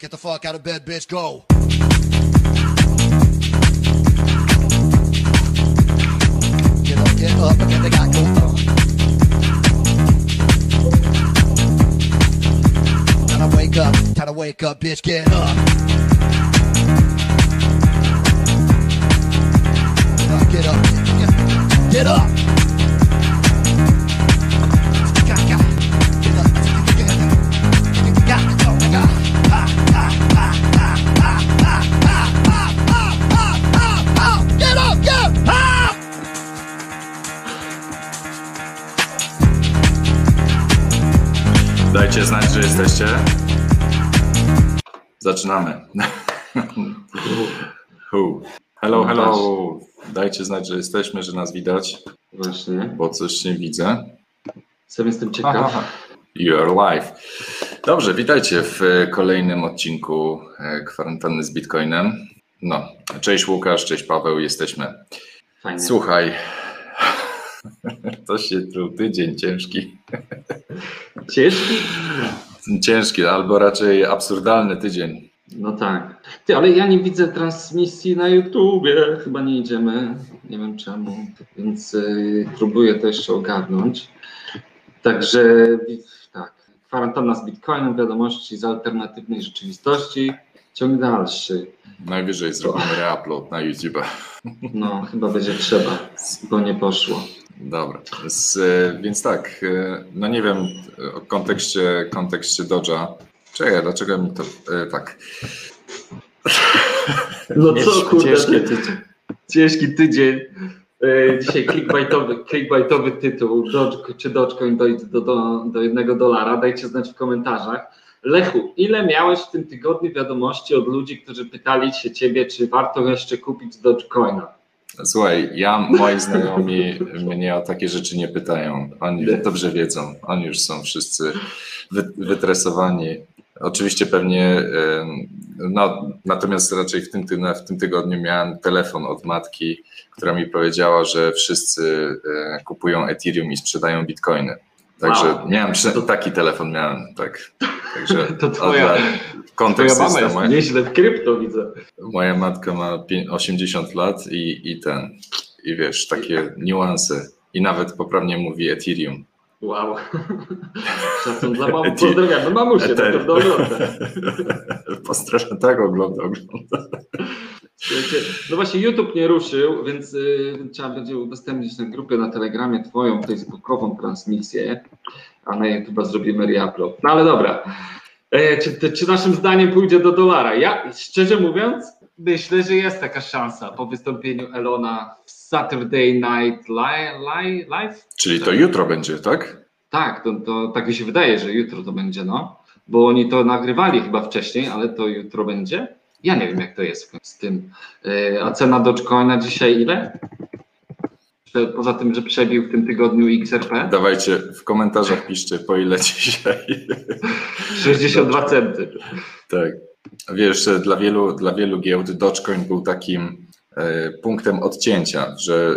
Get the fuck out of bed, bitch, go. Get up, get up, then they got go on. Time to wake up, time to wake up, bitch, get up. Get up, get up, get, get up. Dajcie znać, że jesteście. Zaczynamy. Hello, hello. Dajcie znać, że jesteśmy, że nas widać, Właśnie. bo coś nie widzę. Sam jestem ciekaw. You are live. Dobrze, witajcie w kolejnym odcinku e, kwarantanny z Bitcoinem. No, cześć Łukasz, cześć Paweł, jesteśmy. Fajnie. Słuchaj, to się truł tydzień ciężki. Ciężki? Ciężki, albo raczej absurdalny tydzień. No tak. Ty, ale ja nie widzę transmisji na YouTubie. Chyba nie idziemy. Nie wiem czemu. Więc y, próbuję to jeszcze ogarnąć. Także tak. Kwarantanna z Bitcoinem, wiadomości z alternatywnej rzeczywistości. Ciąg dalszy. Najwyżej zrobimy reupload na YouTube. No, chyba będzie trzeba, bo nie poszło. Dobra, z, e, więc tak, e, no nie wiem o kontekście, kontekście Dodge'a. Czekaj, dlaczego mi to e, tak. No Cięż- co kurde, ciężki ty- tydzień. Ciężki tydzień. Dzisiaj clickbaitowy, clickbaitowy tytuł. Doge, czy Dogecoin dojdzie do, do, do jednego dolara? Dajcie znać w komentarzach. Lechu, ile miałeś w tym tygodniu wiadomości od ludzi, którzy pytali się ciebie, czy warto jeszcze kupić Dogecoina? Słuchaj, ja, moi znajomi mnie o takie rzeczy nie pytają. Oni dobrze wiedzą. Oni już są wszyscy wy, wytresowani. Oczywiście pewnie, no natomiast raczej w tym, ty- w tym tygodniu miałem telefon od matki, która mi powiedziała, że wszyscy e, kupują Ethereum i sprzedają Bitcoiny. Także Wow. miałem przy- To- taki telefon miałem, tak. Także To twoja- ale Twoja kontekst mama jest moja, nieźle w krypto, widzę. moja matka ma pię- 80 lat i, i ten, i wiesz, takie niuanse. I nawet poprawnie mówi Ethereum. Wow. Szacun dla mamy. Pozdrawiamy mamusię, na Ether. pewno ogląda. Pozdrawiam, tak ogląda, ogląda. No właśnie YouTube nie ruszył, więc y, trzeba będzie udostępnić na grupie na Telegramie twoją facebookową transmisję, a na YouTube zrobimy reupload. No ale dobra. E, czy, czy naszym zdaniem pójdzie do dolara? Ja szczerze mówiąc myślę, że jest taka szansa po wystąpieniu Elona w Saturday Night Li- Li- Live. Czyli to jutro będzie, tak? Tak, to, to tak mi się wydaje, że jutro to będzie, no. Bo oni to nagrywali chyba wcześniej, ale to jutro będzie. Ja nie wiem, jak to jest z tym. Yy, A cena Dogecoina dzisiaj ile? Poza tym, że przebił w tym tygodniu XRP? Dawajcie w komentarzach piszcie, po ile dzisiaj. 62 centy. tak. Wiesz, że dla wielu, dla wielu giełd Dogecoin był takim e, punktem odcięcia, że e,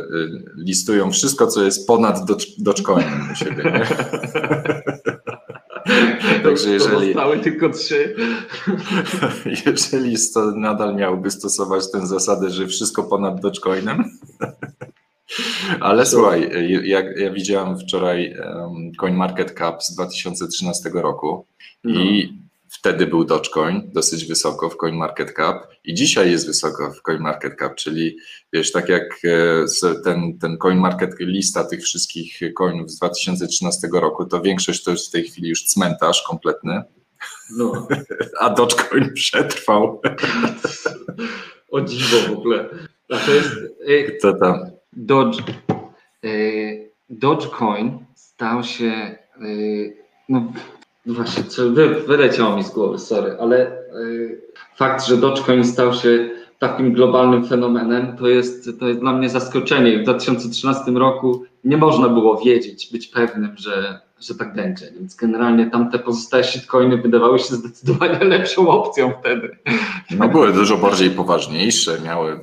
listują wszystko, co jest ponad Doge- Dogecoinem u siebie. Nie? Także jeżeli- Zostały tylko trzy. Jeżeli sto, nadal miałby stosować tę zasadę, że wszystko ponad Dogecoinem. Ale słuchaj, ja, ja widziałem wczoraj um, CoinMarketCap z 2013 roku i wtedy był Dogecoin dosyć wysoko w CoinMarketCap i dzisiaj jest wysoko w CoinMarketCap, czyli wiesz, tak jak e, ten, ten CoinMarket, lista tych wszystkich coinów z 2013 roku, to większość to jest w tej chwili już cmentarz kompletny, No. a Dogecoin przetrwał. O dziwo w ogóle. A to jest... y, tam. Dodge, y, Dogecoin stał się, y, no właśnie, co, wy, wyleciało mi z głowy, sorry, ale y, fakt, że Dogecoin stał się takim globalnym fenomenem, to jest, to jest dla mnie zaskoczenie. W 2013 roku nie można było wiedzieć, być pewnym, że, że tak będzie, więc generalnie tamte pozostałe shitcoiny wydawały się zdecydowanie lepszą opcją wtedy. No były dużo bardziej poważniejsze, miały, e,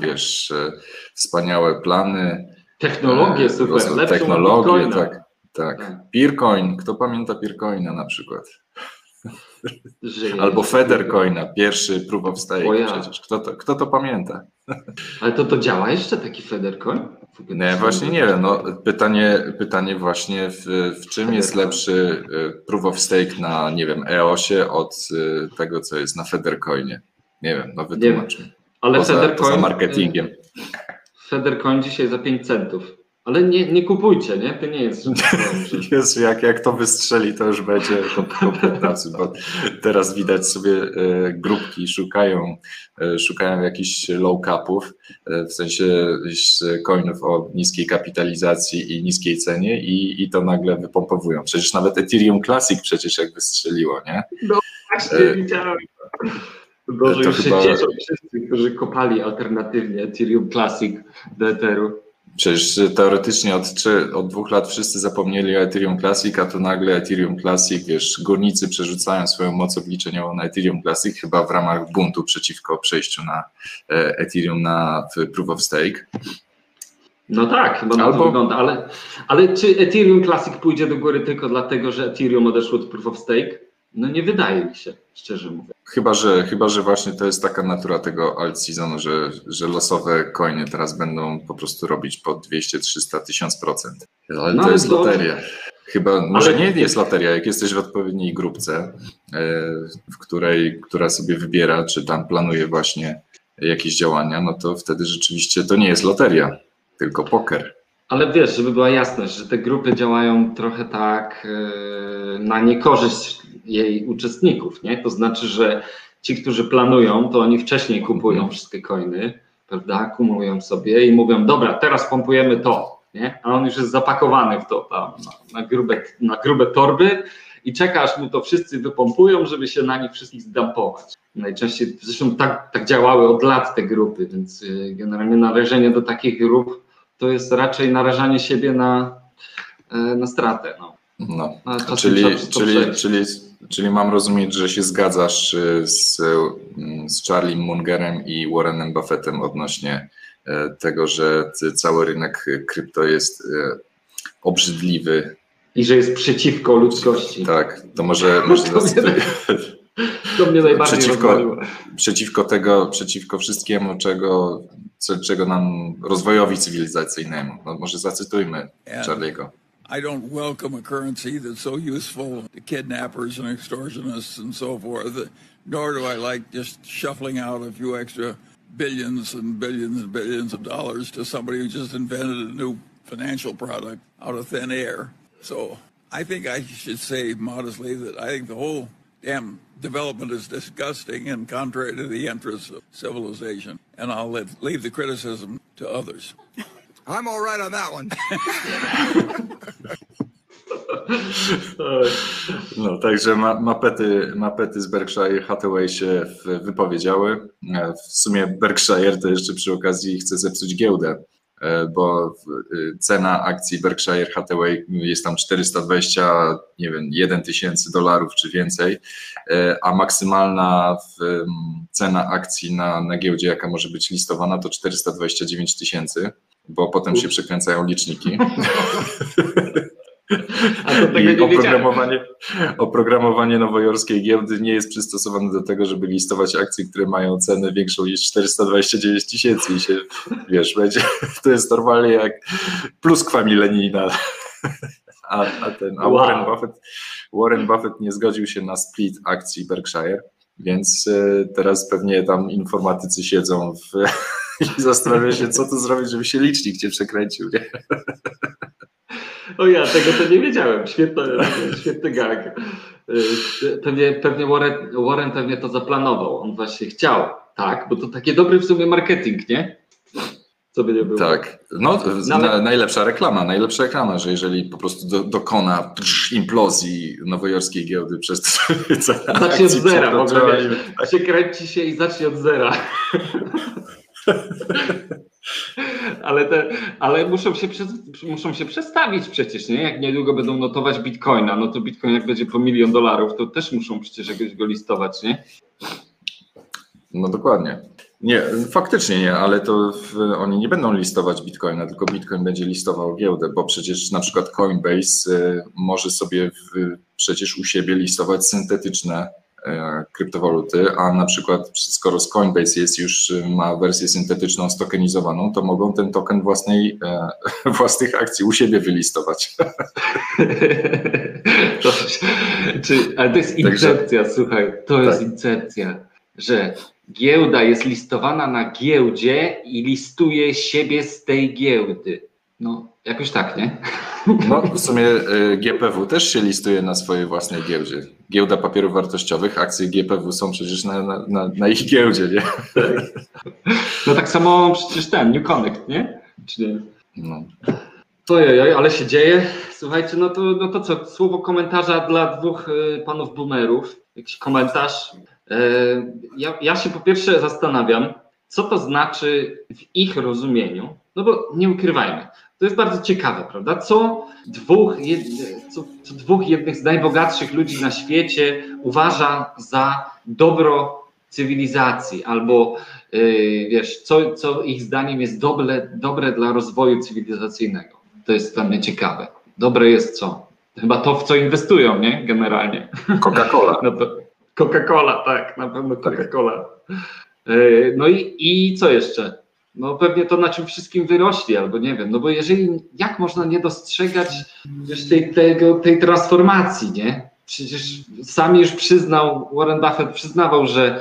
wiesz, e, wspaniałe plany. Technologie e, super, lepszą Technologie, tak, tak. Tak. Peercoin, kto pamięta Peercoina na przykład? Żyje. Albo Federcoina, pierwszy proof of stake ja. przecież. Kto to, kto to pamięta? Ale to, to działa jeszcze taki Federcoin? Nie, właśnie nie wiem. No, pytanie, pytanie właśnie, w, w czym jest lepszy y, proof of stake na, nie wiem, EOSie od y, tego, co jest na Federcoinie? Nie wiem, no wytłumacz mi. Ale Poza, Federcoin, poza marketingiem. Federcoin dzisiaj za 5 centów. Ale nie, nie kupujcie, nie? To nie jest. Jezu, jak, jak to wystrzeli, to już będzie kompletny absurd, bo teraz widać sobie e, grupki szukają, e, szukają jakichś low capów, e, w sensie coinów o niskiej kapitalizacji i niskiej cenie i, i to nagle wypompowują. Przecież nawet Ethereum Classic przecież jak wystrzeliło, nie? Właśnie E, widziałem. Boże, to już chyba- się cieszą wszyscy, którzy kopali alternatywnie Ethereum Classic do Etheru. Przecież teoretycznie od, trzy, od dwóch lat wszyscy zapomnieli o Ethereum Classic, a tu nagle Ethereum Classic, wiesz, górnicy przerzucają swoją moc obliczeniową na Ethereum Classic, chyba w ramach buntu przeciwko przejściu na e, Ethereum na Proof of Stake. No tak, chyba na Albo- to wygląda, ale, ale czy Ethereum Classic pójdzie do góry tylko dlatego, że Ethereum odeszło od Proof of Stake? No nie wydaje mi się, szczerze mówiąc. Chyba, że, chyba, że właśnie to jest taka natura tego alt seasonu, że, że losowe coiny teraz będą po prostu robić po 200, 300, 1000%. Ale No, to jest to- loteria. Chyba, może nie jest loteria, jak jesteś w odpowiedniej grupce, e, w której, która sobie wybiera, czy tam planuje właśnie jakieś działania, no to wtedy rzeczywiście to nie jest loteria, tylko poker. Ale wiesz, żeby była jasność, że te grupy działają trochę tak e, na niekorzyść jej uczestników, nie? To znaczy, że ci, którzy planują, to oni wcześniej kupują wszystkie coiny, prawda? Kumulują sobie i mówią, dobra, teraz pompujemy to, nie? A on już jest zapakowany w to tam na, na, grube, na grube torby i czeka, aż mu to wszyscy wypompują, żeby się na nich wszystkich zdampować. Najczęściej, zresztą tak, tak działały od lat te grupy, więc y, generalnie należenie do takich grup to jest raczej narażanie siebie na, e, na stratę. No. No. Czyli, czyli, czyli, czyli mam rozumieć, że się zgadzasz z, mm, z Charlie Mungerem i Warrenem Buffettem odnośnie e, tego, że cały rynek krypto jest e, obrzydliwy. I że jest przeciwko ludzkości. Tak, to może, może To mnie zacytuję. To mnie najbardziej Przeciwko- rozwaliło. przeciwko tego, przeciwko wszystkiemu, czego, co, czego nam rozwojowi cywilizacyjnemu. No, może zacytujmy Yeah. Charlie'ego. I don't welcome a currency that's so useful to kidnappers and extortionists and so forth, nor do I like just shuffling out a few extra billions and billions and billions of dollars to somebody who just invented a new financial product out of thin air. So I think I should say modestly that I think the whole damn development is disgusting and contrary to the interests of civilization. And I'll let, leave the criticism to others. I'm all right on that one. No, także ma, mapety, mapety z Berkshire Hathaway się wypowiedziały. E, W sumie Berkshire to jeszcze przy okazji chce zepsuć giełdę, e, bo y, cena akcji Berkshire Hathaway jest tam 420, nie wiem, 1 tysięcy dolarów czy więcej, e, a maksymalna cena akcji na, na giełdzie, jaka może być listowana, to 429 tysięcy, bo potem się przekręcają liczniki. A to tego I oprogramowanie, oprogramowanie nowojorskiej giełdy nie jest przystosowane do tego, żeby listować akcje, które mają cenę większą niż 429 tysięcy i się, wiesz, będzie, to jest normalnie jak pluskwa milenijna. A, a, ten, a Wow. Warren, Buffett, Warren Buffett nie zgodził się na split akcji Berkshire, więc e, teraz pewnie tam informatycy siedzą w, i zastanawiają się, co tu zrobić, żeby się licznik nie przekręcił. Nie? O ja tego to nie wiedziałem. Świetny, świetny gag. Y, Pewnie, pewnie Warren, Warren pewnie to zaplanował. On właśnie chciał, tak? Bo to taki dobry w sumie marketing, nie? Co by nie było. Tak, no No ale- na, najlepsza reklama, najlepsza reklama, że jeżeli po prostu do, dokona implozji nowojorskiej giełdy przez cena Zacznie od zera w ogóle. Się kręci się i zacznie od zera. Ale, te, ale muszą, się muszą się przestawić przecież, nie? Jak niedługo będą notować bitcoina, no to bitcoin jak będzie po milion dolarów, to też muszą przecież jakoś go listować, nie? No dokładnie. Nie, faktycznie nie, ale to w, oni nie będą listować Bitcoina, tylko Bitcoin będzie listował giełdę, bo przecież na przykład Coinbase y, może sobie w, przecież u siebie listować syntetyczne kryptowaluty, a na przykład skoro z Coinbase jest już y, ma wersję syntetyczną stokenizowaną, to mogą ten token własnej, e, własnych akcji u siebie wylistować. to, czy, ale to jest Także- incepcja, słuchaj, to jest Tak. incepcja, że giełda jest listowana na giełdzie i listuje siebie z tej giełdy. No, jakoś tak, nie? No w sumie y, GPW też się listuje na swojej własnej giełdzie. Giełda papierów wartościowych, akcje GPW są przecież na, na, na, na ich giełdzie, nie? No tak samo przecież ten, New Connect, nie? Czy nie? No. Ojej, ale się dzieje. Słuchajcie, no to, no to co, słowo komentarza dla dwóch y, panów boomerów. Jakiś komentarz. E, ja, ja się po pierwsze zastanawiam, co to znaczy w ich rozumieniu, no bo nie ukrywajmy, to jest bardzo ciekawe, prawda? Co dwóch, co, co dwóch jednych z najbogatszych ludzi na świecie uważa za dobro cywilizacji, albo yy, wiesz, co, co ich zdaniem jest dobre, dobre dla rozwoju cywilizacyjnego. To jest dla mnie ciekawe. Dobre jest co? Chyba to, w co inwestują, nie? Generalnie. Coca-Cola. No Coca-Cola, tak, na pewno Coca-Cola. Yy, No i, i co jeszcze? No pewnie to na czym wszystkim wyrośli, albo nie wiem, no bo jeżeli, jak można nie dostrzegać wiesz, tej, tego, tej transformacji, nie? Przecież sam już przyznał, Warren Buffett przyznawał, że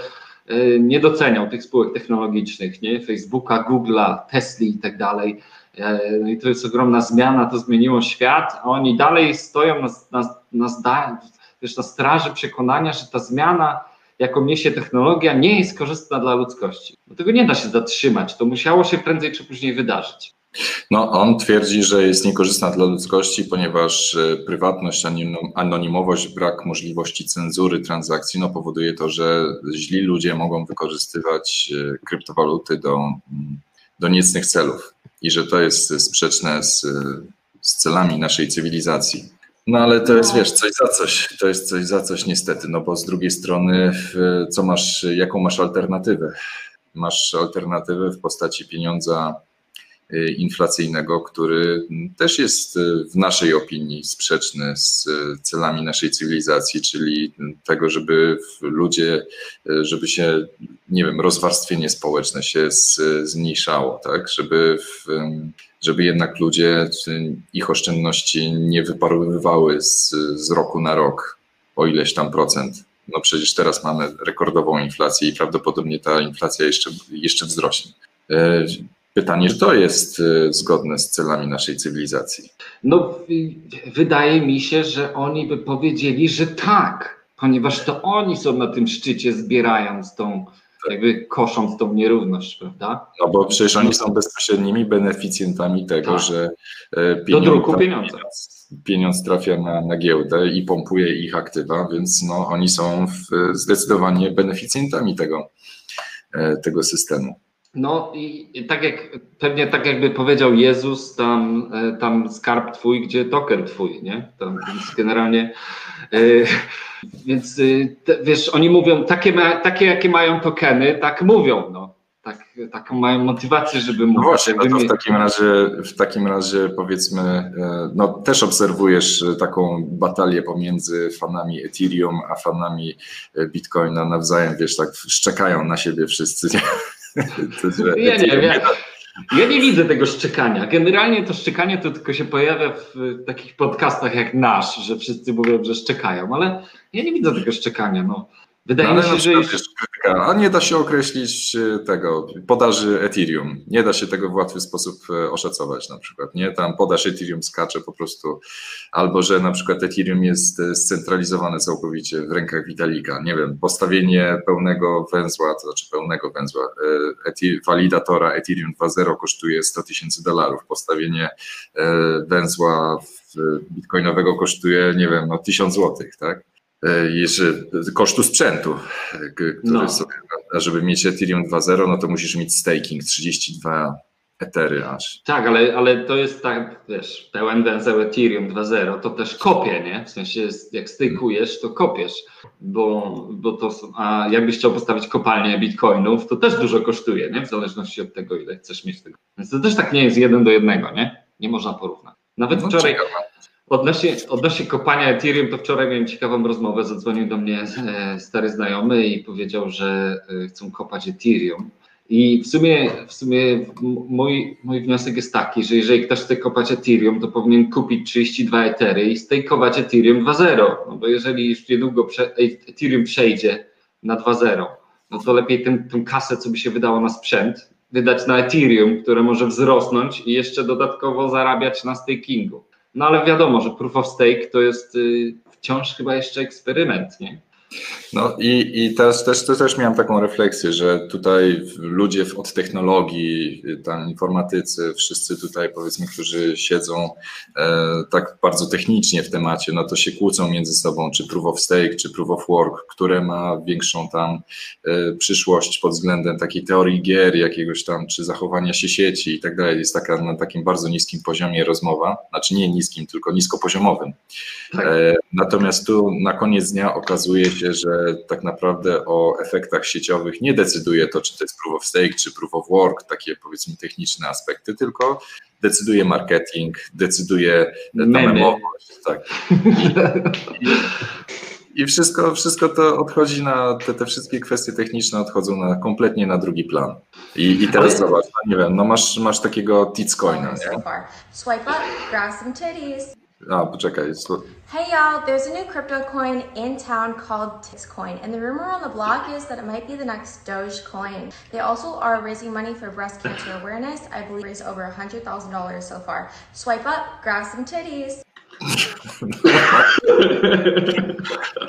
y, nie doceniał tych spółek technologicznych, nie? Facebooka, Google'a, Tesla i tak dalej. E, No i to jest ogromna zmiana, to zmieniło świat, a oni dalej stoją na, na, na, zda, wiesz, na straży przekonania, że ta zmiana, jaką niesie technologia, nie jest korzystna dla ludzkości. No tego nie da się zatrzymać, to musiało się prędzej czy później wydarzyć. No, on twierdzi, że jest niekorzystna dla ludzkości, ponieważ e, prywatność, anonim- anonimowość, brak możliwości cenzury transakcji no, powoduje to, że źli ludzie mogą wykorzystywać e, kryptowaluty do, do niecnych celów i że to jest sprzeczne z, z celami naszej cywilizacji. No ale to jest, wiesz, coś za coś. To jest coś za coś niestety, no bo z drugiej strony, co masz, jaką masz alternatywę? Masz alternatywę w postaci pieniądza inflacyjnego, który też jest y, w naszej opinii sprzeczny z y, celami naszej cywilizacji, czyli tego, żeby ludzie, y, żeby się, nie wiem, rozwarstwienie społeczne się zmniejszało, tak, żeby, w, żeby jednak ludzie, y, ich oszczędności nie wyparowywały z, z roku na rok o ileś tam procent. No przecież teraz mamy rekordową inflację i prawdopodobnie ta inflacja jeszcze, jeszcze wzrośnie. Y, Pytanie, czy to jest y, zgodne z celami naszej cywilizacji? No, w- wydaje mi się, że oni by powiedzieli, że tak, ponieważ to oni są na tym szczycie, zbierając tą, jakby kosząc tą nierówność, prawda? No bo przecież oni są bezpośrednimi beneficjentami tego, Tak. że e, Do pieniądz, druku pieniądza. pieniądz trafia na, na giełdę i pompuje ich aktywa, więc no, oni są w, zdecydowanie beneficjentami tego, e, tego systemu. No i tak jak, pewnie tak jakby powiedział Jezus, tam, e, tam skarb twój, gdzie token twój, nie? Tam, więc generalnie, e, więc e, te, wiesz, oni mówią, takie, ma, takie jakie mają tokeny, tak mówią, no. Tak, taką mają motywację, żeby No mówić. właśnie, no to w takim razie, w takim razie powiedzmy, no też obserwujesz taką batalię pomiędzy fanami Ethereum a fanami Bitcoina nawzajem, wiesz, tak szczekają na siebie wszyscy. nie? To, Ja nie wiem. Ja, ja nie widzę tego szczekania. Generalnie to szczekanie to tylko się pojawia w y, takich podcastach jak nasz, że wszyscy mówią, że szczekają, ale ja nie widzę tego szczekania. No. Wydaje No, mi się, że krytyka, a nie da się określić e, tego podaży Ethereum. Nie da się tego w łatwy sposób e, oszacować na przykład. Nie, tam podaż Ethereum skacze po prostu, albo że na przykład Ethereum jest e, scentralizowane całkowicie w rękach Witalika. Nie wiem, postawienie pełnego węzła, to znaczy pełnego węzła, e, Ethi- walidatora Ethereum 2.0 kosztuje 100 tysięcy dolarów. Postawienie węzła bitcoinowego kosztuje, nie wiem, no 1000 złotych, tak? Kosztu sprzętu, który No. sobie, a żeby mieć Ethereum 2.0, no to musisz mieć staking 32 Etery aż. Tak, ale, ale to jest tak, wiesz, pełen węzeł Ethereum 2.0 to też kopie, nie? W sensie jest- jak stykujesz, to kopiesz, bo, bo to, a jakbyś chciał postawić kopalnię bitcoinów, to też dużo kosztuje, nie? W zależności od tego, ile chcesz mieć tego. Więc to też tak nie jest jeden do jednego, nie? Nie można porównać. Nawet No, wczoraj, ciekawe. Odnośnie, odnośnie kopania Ethereum, to wczoraj miałem ciekawą rozmowę. Zadzwonił do mnie e, stary znajomy i powiedział, że e, chcą kopać Ethereum. I w sumie, w sumie mój, mój wniosek jest taki, że jeżeli ktoś chce kopać Ethereum, to powinien kupić 32 Ethery i stejkować Ethereum 2.0. No bo jeżeli już niedługo prze, Ethereum przejdzie na 2.0, no to lepiej tę tę kasę, co by się wydało na sprzęt, wydać na Ethereum, które może wzrosnąć i jeszcze dodatkowo zarabiać na stakingu. No ale wiadomo, że proof of stake to jest y, wciąż chyba jeszcze eksperyment, nie? No i, i też, też, też, też miałem taką refleksję, że tutaj ludzie od technologii, tam informatycy, wszyscy tutaj powiedzmy, którzy siedzą e, tak bardzo technicznie w temacie, no to się kłócą między sobą, czy proof of stake, czy proof of work, które ma większą tam e, przyszłość pod względem takiej teorii gier, jakiegoś tam, czy zachowania się sieci i tak dalej. Jest taka na takim bardzo niskim poziomie rozmowa, znaczy nie niskim, tylko niskopoziomowym. Tak. E, Natomiast tu na koniec dnia okazuje się, że tak naprawdę o efektach sieciowych nie decyduje to, czy to jest proof of stake, czy proof of work, takie powiedzmy techniczne aspekty, tylko decyduje marketing, decyduje ta memowość. Tak. I, I wszystko, wszystko to odchodzi na, te, te wszystkie kwestie techniczne odchodzą na, kompletnie na drugi plan. I, i teraz zobacz, no nie wiem, no masz, masz takiego Titscoina, nie? Swipe up, grab some titties. A, poczekaj, slu- Hey y'all, there's a new crypto coin in town called Titscoin, and the rumor on the block is that it might be the next Dogecoin. They also are raising money for breast cancer awareness. I believe raised over $100,000 so far. Swipe up, grab some titties.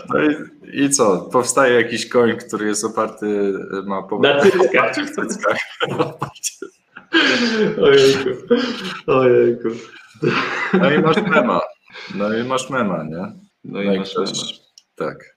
No i, i co? Powstaje jakiś koń, który jest oparty, ma po Na cyckach. w cyckach. Ojejku. Ojejku. No i masz mema. No i masz mema, nie? No i masz ktoś- mema. Tak.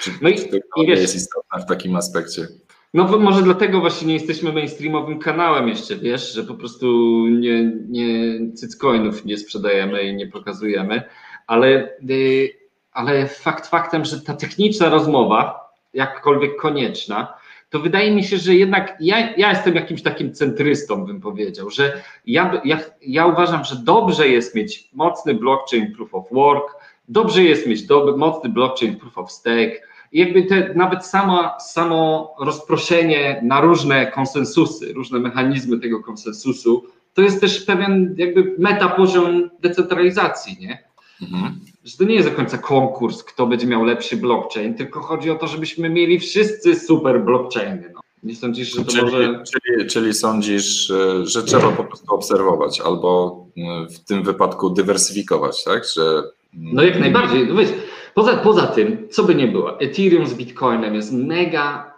Czy, No i- czy i wiesz- jest istotna w takim aspekcie? No bo może dlatego właśnie nie jesteśmy mainstreamowym kanałem jeszcze, wiesz, że po prostu nie, nie cyccoinów nie sprzedajemy i nie pokazujemy, ale, y, ale fakt faktem, że ta techniczna rozmowa, jakkolwiek konieczna, to wydaje mi się, że jednak ja, ja jestem jakimś takim centrystą, bym powiedział, że ja, ja, ja uważam, że dobrze jest mieć mocny blockchain proof of work, dobrze jest mieć mocny blockchain proof of stake, i jakby te, nawet sama, samo rozproszenie na różne konsensusy, różne mechanizmy tego konsensusu, to jest też pewien jakby meta poziom decentralizacji, nie? Mhm. Że to nie jest do końca konkurs, kto będzie miał lepszy blockchain, tylko chodzi o to, żebyśmy mieli wszyscy super blockchainy. No. Nie sądzisz, że to Czyli, może... czyli, czyli sądzisz, e, że trzeba po prostu obserwować albo e, w tym wypadku dywersyfikować, tak? Że, No jak najbardziej. No wiesz, poza, poza tym, co by nie było, Ethereum z Bitcoinem jest mega,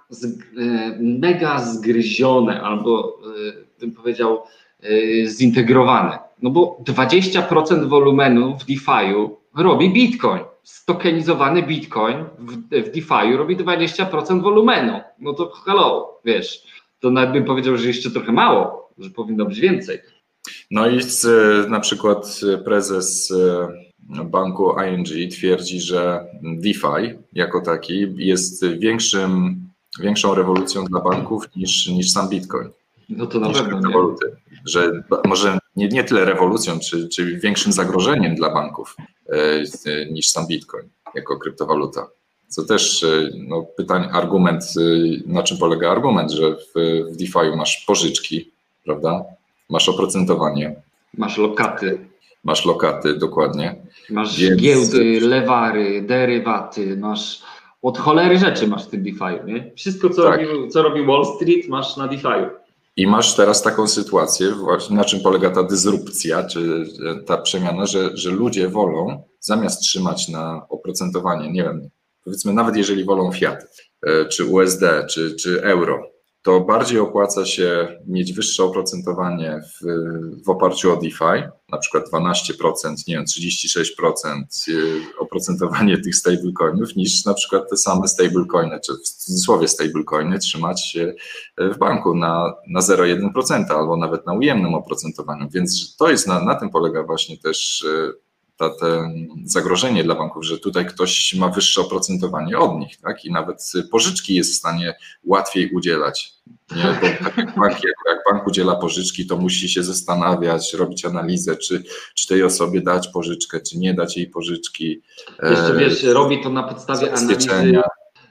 e, mega zgryzione albo bym powiedział zintegrowane. No bo 20% wolumenu w DeFi'u robi Bitcoin. Stokenizowany Bitcoin w, w DeFi'u robi 20% wolumenu. No to hello, wiesz. To nawet bym powiedział, że jeszcze trochę mało, że powinno być więcej. No i na przykład prezes e, banku ING twierdzi, że DeFi jako taki jest większym, większą rewolucją dla banków niż, niż sam Bitcoin. No to na pewno kryptowaluty. Że może nie, nie tyle rewolucją, czy, czy większym zagrożeniem dla banków niż sam Bitcoin jako kryptowaluta. Co też e, no, pytań, argument, e, na czym polega argument, że w, w DeFi masz pożyczki, prawda? Masz oprocentowanie, Masz lokaty. masz lokaty, dokładnie. Masz Więc- giełdy, lewary, derywaty, masz od cholery rzeczy masz w tym DeFi, nie? Wszystko, co, Tak. robi, co robi Wall Street, masz na DeFi. I masz teraz taką sytuację, właśnie na czym polega ta dysrupcja, czy e, ta przemiana, że, że ludzie wolą, zamiast trzymać na oprocentowanie, nie wiem, powiedzmy, nawet jeżeli wolą fiat, e, czy USD, czy, czy euro, to bardziej opłaca się mieć wyższe oprocentowanie w, w oparciu o DeFi, na przykład 12%, nie wiem, 36% y, oprocentowanie tych stablecoinów, niż na przykład te same stablecoiny, czy w cudzysłowie stablecoiny trzymać w banku na, na 0,1% albo nawet na ujemnym oprocentowaniu. Więc to jest, na, na tym polega właśnie też y, ta, te zagrożenie dla banków, że tutaj ktoś ma wyższe oprocentowanie od nich, tak? I nawet pożyczki jest w stanie łatwiej udzielać. Nie? Bo tak jak, bank, jak, bank udziela pożyczki, to musi się zastanawiać, robić analizę, czy, czy tej osobie dać pożyczkę, czy nie dać jej pożyczki. Jeszcze wiesz, robi to na podstawie analizy.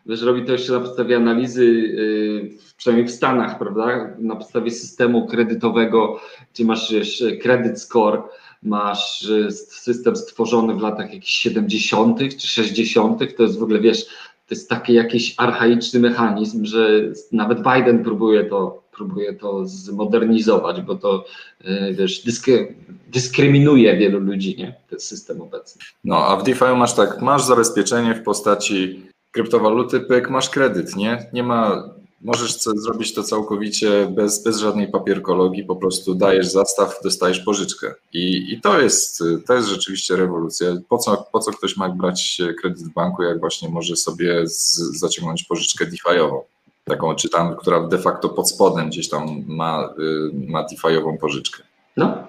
Wiesz, robi to jeszcze na podstawie analizy, yy, przynajmniej w Stanach, prawda? Na podstawie systemu kredytowego, gdzie masz wiesz, credit score masz system stworzony w latach jakichś 70. czy 60., to jest w ogóle, wiesz, to jest taki jakiś archaiczny mechanizm, że nawet Biden próbuje to, próbuje to zmodernizować, bo to, y, wiesz, dyskry, dyskryminuje wielu ludzi, nie, ten system obecny. No, a w DeFi masz tak, masz zabezpieczenie w postaci kryptowaluty, pyk, masz kredyt, nie? Nie ma Możesz zrobić to całkowicie bez, bez żadnej papierkologii, po prostu dajesz zastaw, dostajesz pożyczkę. I, i to, jest, to jest rzeczywiście rewolucja. Po co, po co ktoś ma brać kredyt w banku, jak właśnie może sobie z, zaciągnąć pożyczkę DeFiową? Taką czytam, która de facto pod spodem gdzieś tam ma, y, ma DeFiową pożyczkę. No.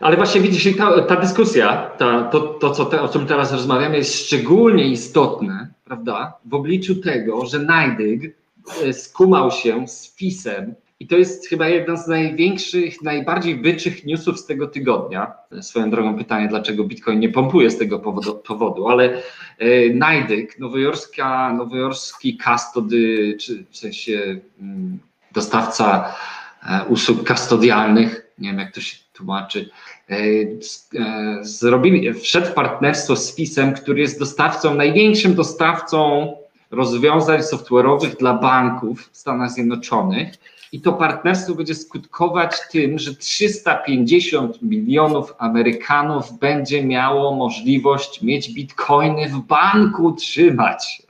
Ale właśnie widzisz, ta, ta dyskusja, ta, to, to co te, o czym teraz rozmawiamy, jest szczególnie istotne, prawda, w obliczu tego, że Najdyg skumał się z FIS-em i to jest chyba jeden z największych, najbardziej byczych newsów z tego tygodnia. Swoją drogą pytanie, dlaczego Bitcoin nie pompuje z tego powodu, powodu ale e, Najdyk, nowojorska, nowojorski custody, czy w sensie mm, dostawca e, usług kastodialnych, nie wiem jak to się tłumaczy, e, e, zrobili, wszedł w partnerstwo z FIS-em, który jest dostawcą, największym dostawcą rozwiązań software'owych dla banków w Stanach Zjednoczonych. I to partnerstwo będzie skutkować tym, że 350 milionów Amerykanów będzie miało możliwość mieć bitcoiny w banku trzymać.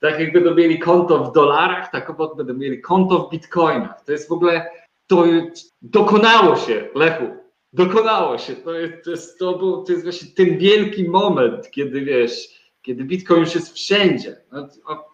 Tak jak będą mieli konto w dolarach, tak obok będą mieli konto w bitcoinach. To jest w ogóle, to dokonało się, Lechu, dokonało się. To jest, to jest, to, był, to jest właśnie ten wielki moment, kiedy wiesz, kiedy Bitcoin już jest wszędzie. No,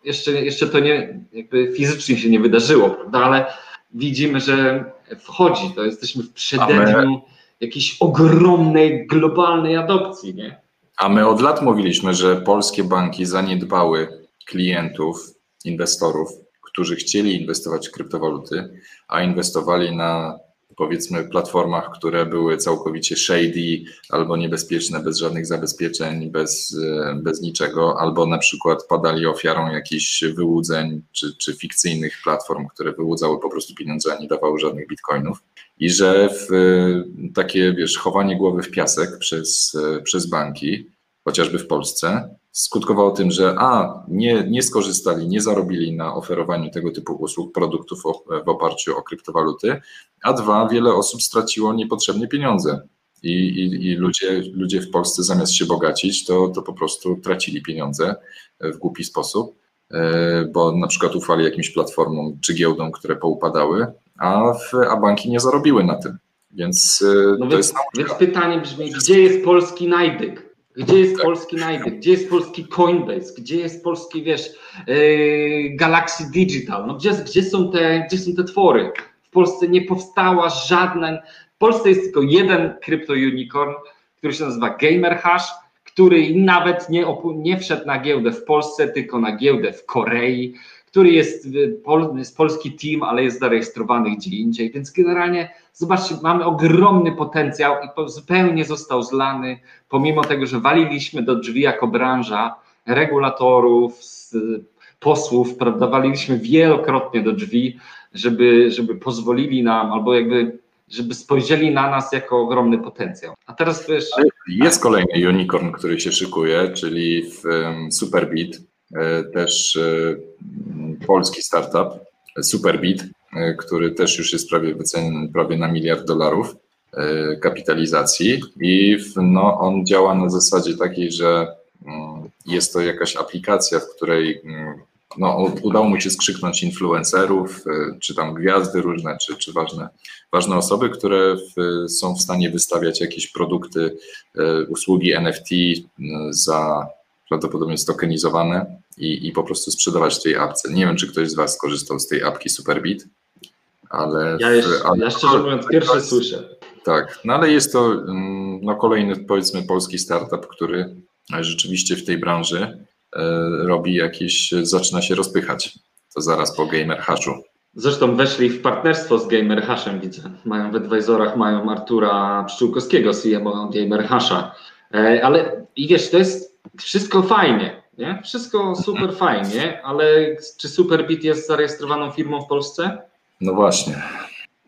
jeszcze, jeszcze to nie, jakby fizycznie się nie wydarzyło, prawda? Ale widzimy, że wchodzi, to jesteśmy w przededniu jakiejś ogromnej, globalnej adopcji, nie? A my od lat mówiliśmy, że polskie banki zaniedbały klientów, inwestorów, którzy chcieli inwestować w kryptowaluty, a inwestowali na powiedzmy platformach, które były całkowicie shady albo niebezpieczne, bez żadnych zabezpieczeń, bez, e, bez niczego, albo na przykład padali ofiarą jakichś wyłudzeń czy, czy fikcyjnych platform, które wyłudzały po prostu pieniądze, a nie dawały żadnych bitcoinów. I że w, e, takie wiesz, chowanie głowy w piasek przez, e, przez banki, chociażby w Polsce, skutkowało tym, że a, nie, nie skorzystali, nie zarobili na oferowaniu tego typu usług, produktów w oparciu o kryptowaluty, a dwa, wiele osób straciło niepotrzebnie pieniądze. I, i, i ludzie, ludzie w Polsce zamiast się bogacić, to, to po prostu tracili pieniądze w głupi sposób, e, bo na przykład ufali jakimś platformom czy giełdom, które poupadały, a, w, a banki nie zarobiły na tym. Więc e, no to więc, jest. Więc pytanie brzmi, gdzie jest polski najdyk? Gdzie jest tak. polski Najdyk? Gdzie jest polski Coinbase? Gdzie jest polski, wiesz, yy, Galaxy Digital? No gdzie, gdzie, są te, gdzie są te twory? W Polsce nie powstała żadna. W Polsce jest tylko jeden krypto unicorn, który się nazywa Gamer Hash, który nawet nie, nie wszedł na giełdę w Polsce, tylko na giełdę w Korei który jest, z polski team, ale jest zarejestrowany gdzie indziej. Więc generalnie zobaczcie, mamy ogromny potencjał i zupełnie został zlany, pomimo tego, że waliliśmy do drzwi jako branża regulatorów, posłów, prawda, waliliśmy wielokrotnie do drzwi, żeby, żeby pozwolili nam, albo jakby żeby spojrzeli na nas jako ogromny potencjał. A teraz wiesz... Jest kolejny unicorn, który się szykuje, czyli w Superbit, e, też e, polski startup, Superbit, który też już jest prawie wyceniony prawie na miliard dolarów e, kapitalizacji i no, on działa na zasadzie takiej, że mm, jest to jakaś aplikacja, w której mm, no, udało mu się skrzyknąć influencerów, e, czy tam gwiazdy różne, czy, czy ważne, ważne osoby, które w, są w stanie wystawiać jakieś produkty, e, usługi NFT za prawdopodobnie stokenizowane i, i po prostu sprzedawać w tej apce. Nie wiem, czy ktoś z Was skorzystał z tej apki Superbit, ale... Ja, jeszcze, ale, ja szczerze mówiąc pierwszy słyszę. Tak, no ale jest to mm, no, kolejny powiedzmy polski startup, który rzeczywiście w tej branży e, robi jakieś, zaczyna się rozpychać. To zaraz po Gamer Hashu. Zresztą weszli w partnerstwo z Gamer Hashem, widzę. Mają w advisorach, mają Artura Pszczółkowskiego, CMO Gamer Hasha. E, ale i wiesz, to jest wszystko fajnie, nie? Wszystko super fajnie, ale czy Superbit jest zarejestrowaną firmą w Polsce? No właśnie.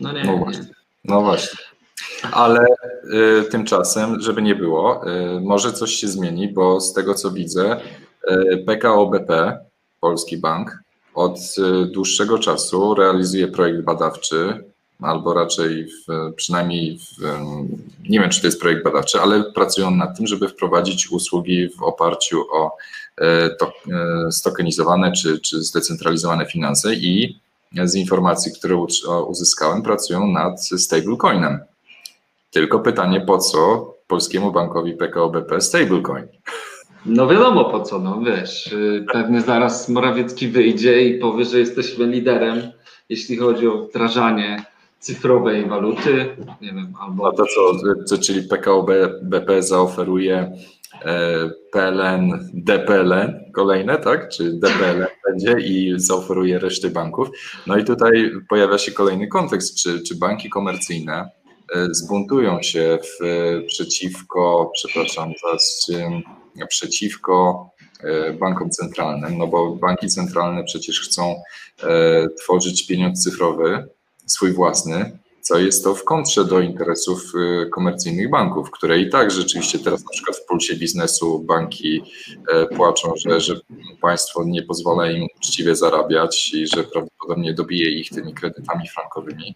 No nie. No właśnie. No właśnie. Ale y, tymczasem, żeby nie było, y, może coś się zmieni, bo z tego co widzę, y, PKO BP, Polski Bank, od y, dłuższego czasu realizuje projekt badawczy, albo raczej w, przynajmniej w, nie wiem, czy to jest projekt badawczy, ale pracują nad tym, żeby wprowadzić usługi w oparciu o e, to, e, stokenizowane czy, czy zdecentralizowane finanse i z informacji, które uzyskałem, pracują nad stablecoinem. Tylko pytanie, po co polskiemu bankowi PKO BP stablecoin? No wiadomo po co, no wiesz, y, pewnie zaraz Morawiecki wyjdzie i powie, że jesteśmy liderem, jeśli chodzi o wdrażanie cyfrowej waluty, nie wiem, albo... A to co, co czyli PKO BP zaoferuje PLN, DPLN kolejne, tak? Czy DPLN będzie i zaoferuje reszty banków. No i tutaj pojawia się kolejny kontekst, czy, czy banki komercyjne e, zbuntują się w, przeciwko, przepraszam, zaraz, przeciwko e, bankom centralnym, no bo banki centralne przecież chcą tworzyć pieniądz cyfrowy, swój własny, co jest to w kontrze do interesów y, komercyjnych banków, które i tak rzeczywiście teraz na przykład w pulsie biznesu banki e, płaczą, że, że państwo nie pozwala im uczciwie zarabiać i że prawdopodobnie dobije ich tymi kredytami frankowymi,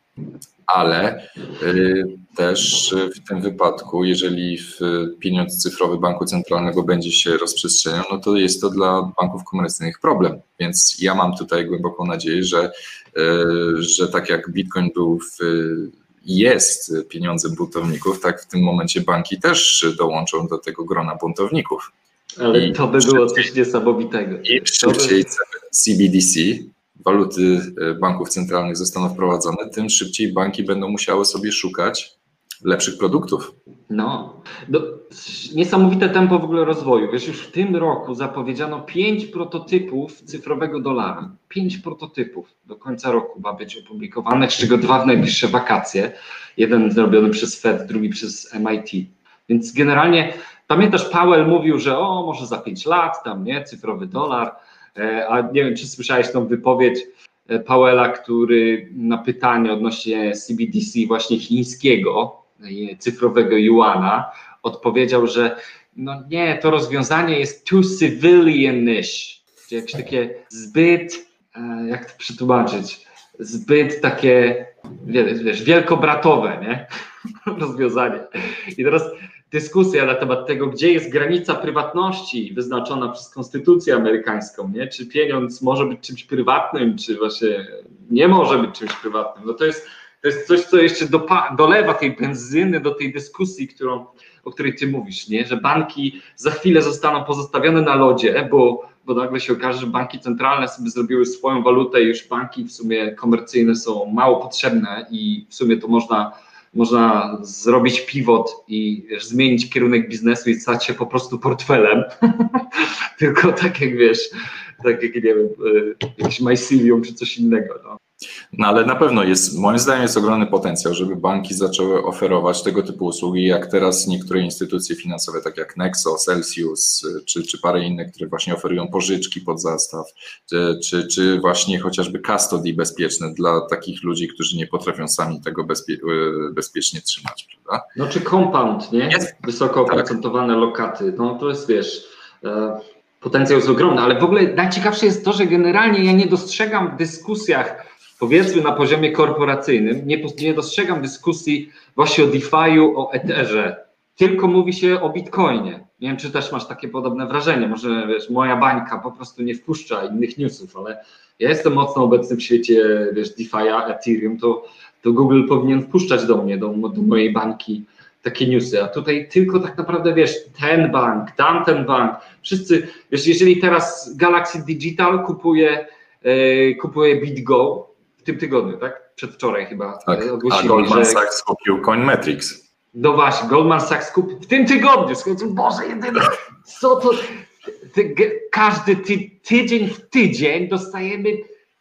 ale y, też w tym wypadku, jeżeli pieniądz cyfrowy banku centralnego będzie się rozprzestrzeniał, no to jest to dla banków komercyjnych problem. Więc ja mam tutaj głęboką nadzieję, że E, że tak jak Bitcoin był w, jest pieniądzem buntowników, tak w tym momencie banki też dołączą do tego grona buntowników. Ale I to by było coś niesamowitego. I szybciej CBDC, waluty e, banków centralnych zostaną wprowadzone, tym szybciej banki będą musiały sobie szukać lepszych produktów. No, no, niesamowite tempo w ogóle rozwoju. Wiesz, już w tym roku zapowiedziano pięć prototypów cyfrowego dolara. Pięć prototypów do końca roku ma być opublikowanych, z czego dwa w najbliższe wakacje. Jeden zrobiony przez Fed, drugi przez MIT. Więc generalnie, pamiętasz, Powell mówił, że o, może za pięć lat, tam nie, cyfrowy dolar. E, a nie wiem, czy słyszałeś tą wypowiedź e, Powella, który na pytanie odnośnie CBDC właśnie chińskiego, cyfrowego Yuana, odpowiedział, że no nie, to rozwiązanie jest too civilianish, czyli jakieś takie zbyt, e, jak to przetłumaczyć, zbyt takie, wiesz, wielkobratowe, nie? rozwiązanie. I teraz dyskusja na temat tego, gdzie jest granica prywatności wyznaczona przez konstytucję amerykańską, nie? Czy pieniądz może być czymś prywatnym, czy właśnie nie może być czymś prywatnym. No to jest to jest coś, co jeszcze dolewa tej benzyny do tej dyskusji, którą, o której ty mówisz, nie? że banki za chwilę zostaną pozostawione na lodzie, bo, bo nagle się okaże, że banki centralne sobie zrobiły swoją walutę i już banki w sumie komercyjne są mało potrzebne i w sumie to można, można zrobić pivot i zmienić kierunek biznesu i stać się po prostu portfelem. Tylko tak jak wiesz, tak jak nie wiem, e, jakiś mycelium czy coś innego. No. No ale na pewno jest, moim zdaniem jest ogromny potencjał, żeby banki zaczęły oferować tego typu usługi, jak teraz niektóre instytucje finansowe, tak jak Nexo, Celsius, czy, czy parę innych, które właśnie oferują pożyczki pod zastaw, czy, czy, czy właśnie chociażby custody bezpieczne dla takich ludzi, którzy nie potrafią sami tego bezpie, e, bezpiecznie trzymać, prawda? No czy compound, nie? Jest. Wysoko tak. oprocentowane tak. lokaty, no to jest, wiesz... E, potencjał jest ogromny, ale w ogóle najciekawsze jest to, że generalnie ja nie dostrzegam w dyskusjach powiedzmy na poziomie korporacyjnym, nie, nie dostrzegam dyskusji właśnie o DeFi'u, o Etherze, tylko mówi się o Bitcoinie. Nie wiem, czy też masz takie podobne wrażenie. Może wiesz, moja bańka po prostu nie wpuszcza innych newsów, ale ja jestem mocno obecny w świecie wiesz, DeFi'a, Ethereum, to, to Google powinien wpuszczać do mnie, do, do mojej bańki takie newsy, a tutaj tylko tak naprawdę wiesz, ten bank, tamten bank, wszyscy, wiesz, jeżeli teraz Galaxy Digital kupuje, e, kupuje BitGo tym tygodniu, tak? Przedwczoraj chyba Tak. e, A ogłosili, Goldman że Sachs kupił CoinMetrics. no właśnie, Goldman Sachs kupił w tym tygodniu. Słuchajcie, Boże, jedyny. Co to? Ty, każdy ty, tydzień w tydzień dostajemy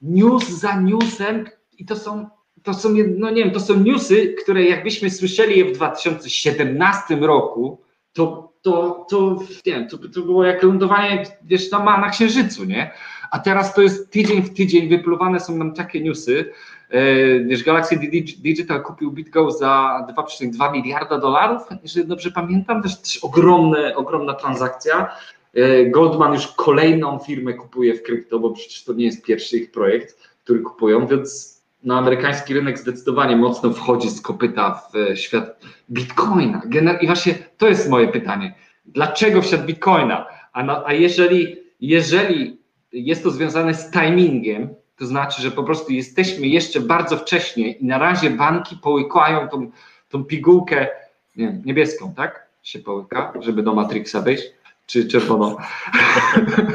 news za newsem i to są, to są, no nie wiem, to są newsy, które jakbyśmy słyszeli je w 2017 roku, to, to, to nie to, to było jak lądowanie, wiesz, na, na księżycu, nie? A teraz to jest tydzień w tydzień, wypluwane są nam takie newsy, E, Wiesz, Galaxy Digi- Digital kupił BitGo za 2,2 miliarda dolarów, jeżeli dobrze pamiętam, też, też ogromne, ogromna transakcja. E, Goldman już kolejną firmę kupuje w krypto, bo przecież to nie jest pierwszy ich projekt, który kupują, więc na amerykański rynek zdecydowanie mocno wchodzi z kopyta w e, świat Bitcoina. I właśnie to jest moje pytanie. Dlaczego w świat Bitcoina? A, a jeżeli, jeżeli jest to związane z timingiem, to znaczy, że po prostu jesteśmy jeszcze bardzo wcześnie i na razie banki połykają tą, tą pigułkę nie niebieską, tak? Się połyka, żeby do Matrixa wejść, czy czerwoną.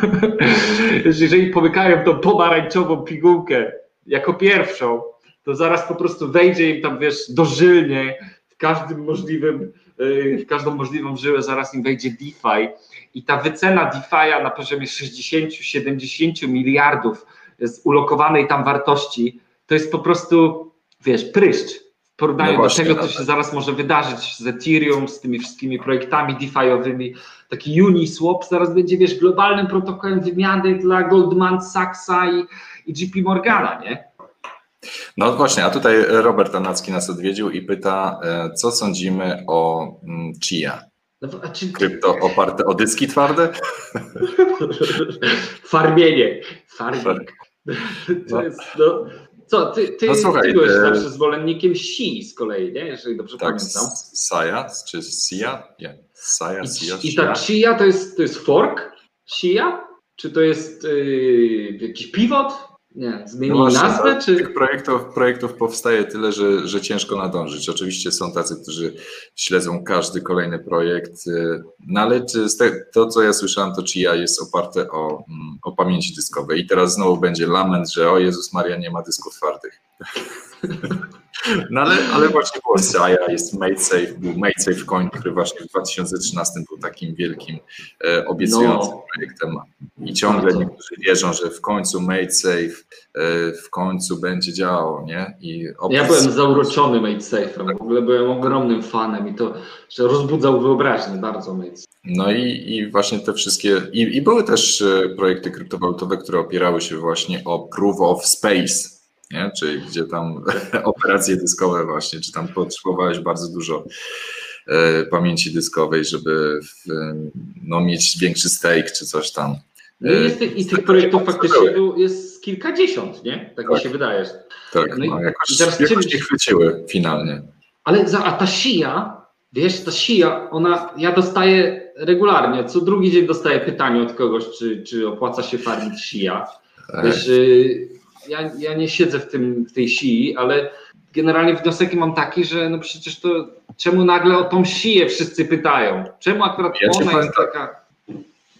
Jeżeli połykają tą pomarańczową pigułkę jako pierwszą, to zaraz po prostu wejdzie im tam, wiesz, dożylnie w każdym możliwym, yy, w każdą możliwą żyłę zaraz im wejdzie DeFi i ta wycena DeFi'a na poziomie 60-70 miliardów z ulokowanej tam wartości, to jest po prostu, wiesz, pryszcz w porównaniu No właśnie, do tego, co no się tak. zaraz może wydarzyć z Ethereum, z tymi wszystkimi projektami DeFi'owymi. Taki Uniswap zaraz będzie, wiesz, globalnym protokołem wymiany dla Goldman Sachsa i, i JP Morgana, nie? No właśnie, a tutaj Robert Anacki nas odwiedził i pyta, e, co sądzimy o mm, Chia? No, czy, Krypto oparte o dyski twarde? Farmienie. Farming. To No. jest, no, co, ty, ty, No słuchaj, ty byłeś e, zawsze zwolennikiem Si z kolei, nie? Jeżeli dobrze Tak, pamiętam. Saja, czy Sia? Nie, Saja, Sia, I, ta Sia. chia to jest, to jest fork? Chia? Czy to jest yy, jakiś pivot? Nie, zmienili No właśnie, nazwę? no, Czy... Tych projektów, projektów powstaje tyle, że, że ciężko nadążyć. Oczywiście są tacy, którzy śledzą każdy kolejny projekt, y, no ale to, co ja słyszałem, to Chia jest oparte o, mm, o pamięci dyskowej. I teraz znowu będzie lament, że o Jezus Maria, nie ma dysków twardych. No ale, ale właśnie było Saja, jest MadeSafe, był MadeSafe Coin, który właśnie w 2013 był takim wielkim, e, obiecującym No. projektem. I ciągle niektórzy wierzą, że w końcu MadeSafe e, w końcu będzie działał, nie? I Ja byłem zauroczony Made Safe'em. W ogóle byłem ogromnym fanem i to że rozbudzał wyobraźnię bardzo Made Safe. No i, i właśnie te wszystkie, i, i były też e, projekty kryptowalutowe, które opierały się właśnie o proof of space, nie? czyli gdzie tam operacje dyskowe właśnie, czy tam potrzebowałeś bardzo dużo e, pamięci dyskowej, żeby no, mieć większy stake czy coś tam. No i, jest, tych- i tych projektów faktycznie jest kilkadziesiąt, nie? Tak mi Tak. się wydaje. Tak, No i- no, jakoś, i teraz jakoś nie chwyciły finalnie. Ale za, a ta sija, wiesz, ta sija, ona, ja dostaję regularnie, co drugi dzień dostaję pytanie od kogoś, czy, czy opłaca się farmić sija. E, Wiesz, y, ja, ja nie siedzę w, tym, w tej sii, ale generalnie wniosek mam taki, że no przecież to czemu nagle o tą siję wszyscy pytają? Czemu akurat Ja ona jest tak. taka...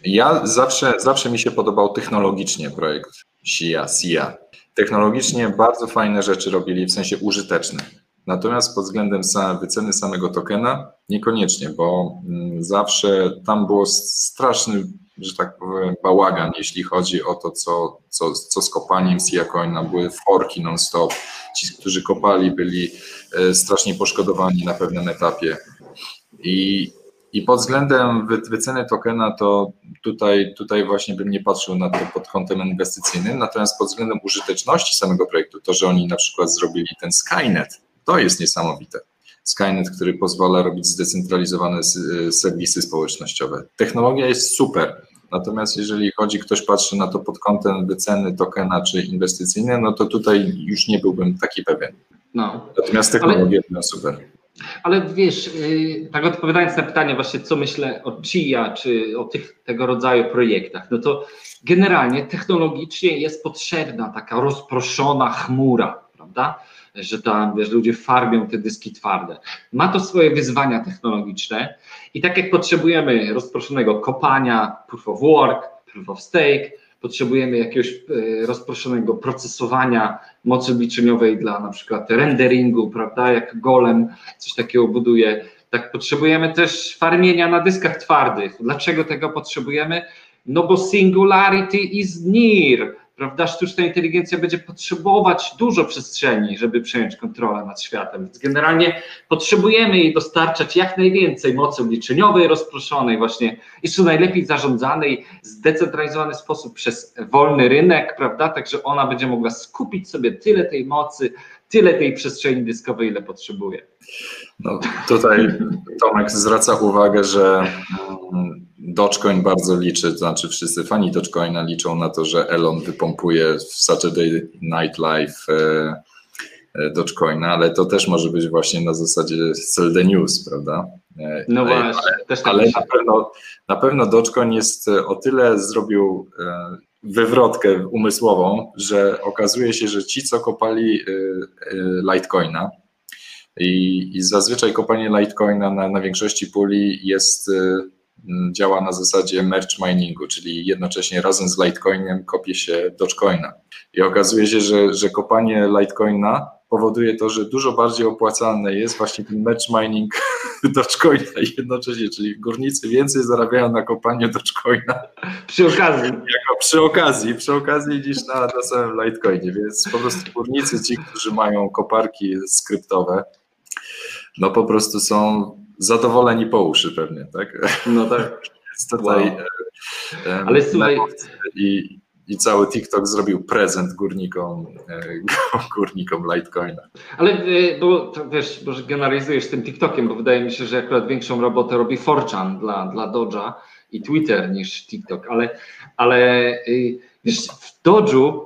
Ja zawsze, zawsze mi się podobał technologicznie projekt SIA, SIA. Technologicznie bardzo fajne rzeczy robili, w sensie użyteczne. Natomiast pod względem wyceny samego tokena niekoniecznie, bo mm, zawsze tam było straszny, że tak powiem, bałagan, jeśli chodzi o to, co, co, co z kopaniem SIA Coina. Były forki non-stop. Ci, którzy kopali, byli e, strasznie poszkodowani na pewnym etapie. I, i pod względem wy, wyceny tokena, to tutaj, tutaj właśnie bym nie patrzył na to pod kątem inwestycyjnym, natomiast pod względem użyteczności samego projektu, to, że oni na przykład zrobili ten Skynet, to jest niesamowite. Skynet, który pozwala robić zdecentralizowane s- serwisy społecznościowe. Technologia jest super, natomiast jeżeli chodzi, ktoś patrzy na to pod kątem wyceny tokena czy inwestycyjne, no to tutaj już nie byłbym taki pewien. No. Natomiast technologie były super. Ale wiesz, yy, tak odpowiadając na pytanie właśnie, co myślę o CIA, czy o tych tego rodzaju projektach, no to generalnie technologicznie jest potrzebna taka rozproszona chmura, prawda? Że tam, wiesz, ludzie farmią te dyski twarde. Ma to swoje wyzwania technologiczne i tak jak potrzebujemy rozproszonego kopania, proof of work, proof of stake, potrzebujemy jakiegoś e, rozproszonego procesowania mocy obliczeniowej dla na przykład renderingu, prawda, jak golem coś takiego buduje. Tak potrzebujemy też farmienia na dyskach twardych. Dlaczego tego potrzebujemy? No bo singularity is near, prawda? Sztuczna inteligencja będzie potrzebować dużo przestrzeni, żeby przejąć kontrolę nad światem. Więc generalnie potrzebujemy jej dostarczać jak najwięcej mocy obliczeniowej, rozproszonej, właśnie jeszcze najlepiej zarządzanej, zdecentralizowany sposób przez wolny rynek, prawda? Także ona będzie mogła skupić sobie tyle tej mocy, tyle tej przestrzeni dyskowej, ile potrzebuje. No, tutaj Tomek zwraca uwagę, że Dogecoin bardzo liczy, to znaczy wszyscy fani Dogecoina liczą na to, że Elon wypompuje w Saturday Night Live e, e, Dogecoina, ale to też może być właśnie na zasadzie sell the news, prawda? E, no właśnie, ale, też tak ale na pewno, na pewno Dogecoin jest o tyle zrobił wywrotkę umysłową, że okazuje się, że ci, co kopali Litecoina, i, i zazwyczaj kopanie Litecoina na, na większości puli jest działa na zasadzie merge miningu, czyli jednocześnie razem z Litecoinem kopie się Dogecoina. I okazuje się, że, że kopanie Litecoina powoduje to, że dużo bardziej opłacalne jest właśnie ten merge mining Dogecoina jednocześnie, czyli górnicy więcej zarabiają na kopaniu Dogecoina. Przy okazji. Jako przy okazji, przy okazji niż na, na samym Litecoinie, więc po prostu górnicy, ci, którzy mają koparki skryptowe, no po prostu są zadowoleni po uszy pewnie, tak? No tak. Tutaj wow. E, Ale słuchaj... I, i cały TikTok zrobił prezent górnikom, e, górnikom Litecoina. Ale e, bo wiesz, może generalizujesz tym TikTokiem, bo wydaje mi się, że akurat większą robotę robi Forchan dla, dla Dodge'a i Twitter niż TikTok, ale, ale wiesz, w Dodge'u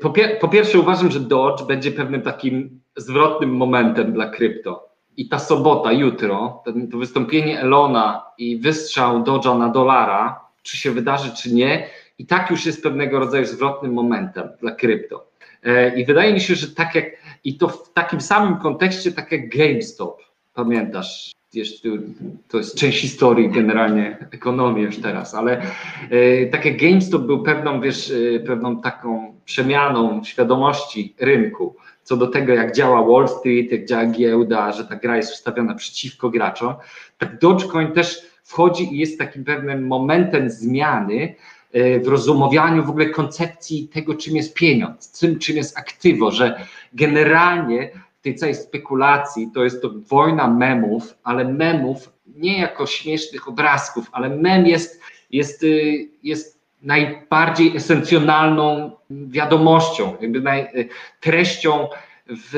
po, pier po pierwsze uważam, że Dodge będzie pewnym takim zwrotnym momentem dla krypto i ta sobota, jutro, to wystąpienie Elona i wystrzał Dodge'a na dolara, czy się wydarzy, czy nie, i tak już jest pewnego rodzaju zwrotnym momentem dla krypto. E, I wydaje mi się, że tak jak, i to w takim samym kontekście, tak jak GameStop, pamiętasz, wiesz, to jest część historii generalnie ekonomii już teraz, ale e, tak jak GameStop był pewną, wiesz, e, pewną taką przemianą świadomości rynku, co do tego, jak działa Wall Street, jak działa giełda, że ta gra jest ustawiona przeciwko graczom, tak Dogecoin też wchodzi i jest takim pewnym momentem zmiany e, w rozumowianiu w ogóle koncepcji tego, czym jest pieniądz, czym, czym jest aktywo, że generalnie w tej całej spekulacji to jest to wojna memów, ale memów nie jako śmiesznych obrazków, ale mem jest, jest, y, jest najbardziej esencjonalną wiadomością, jakby naj, treścią w,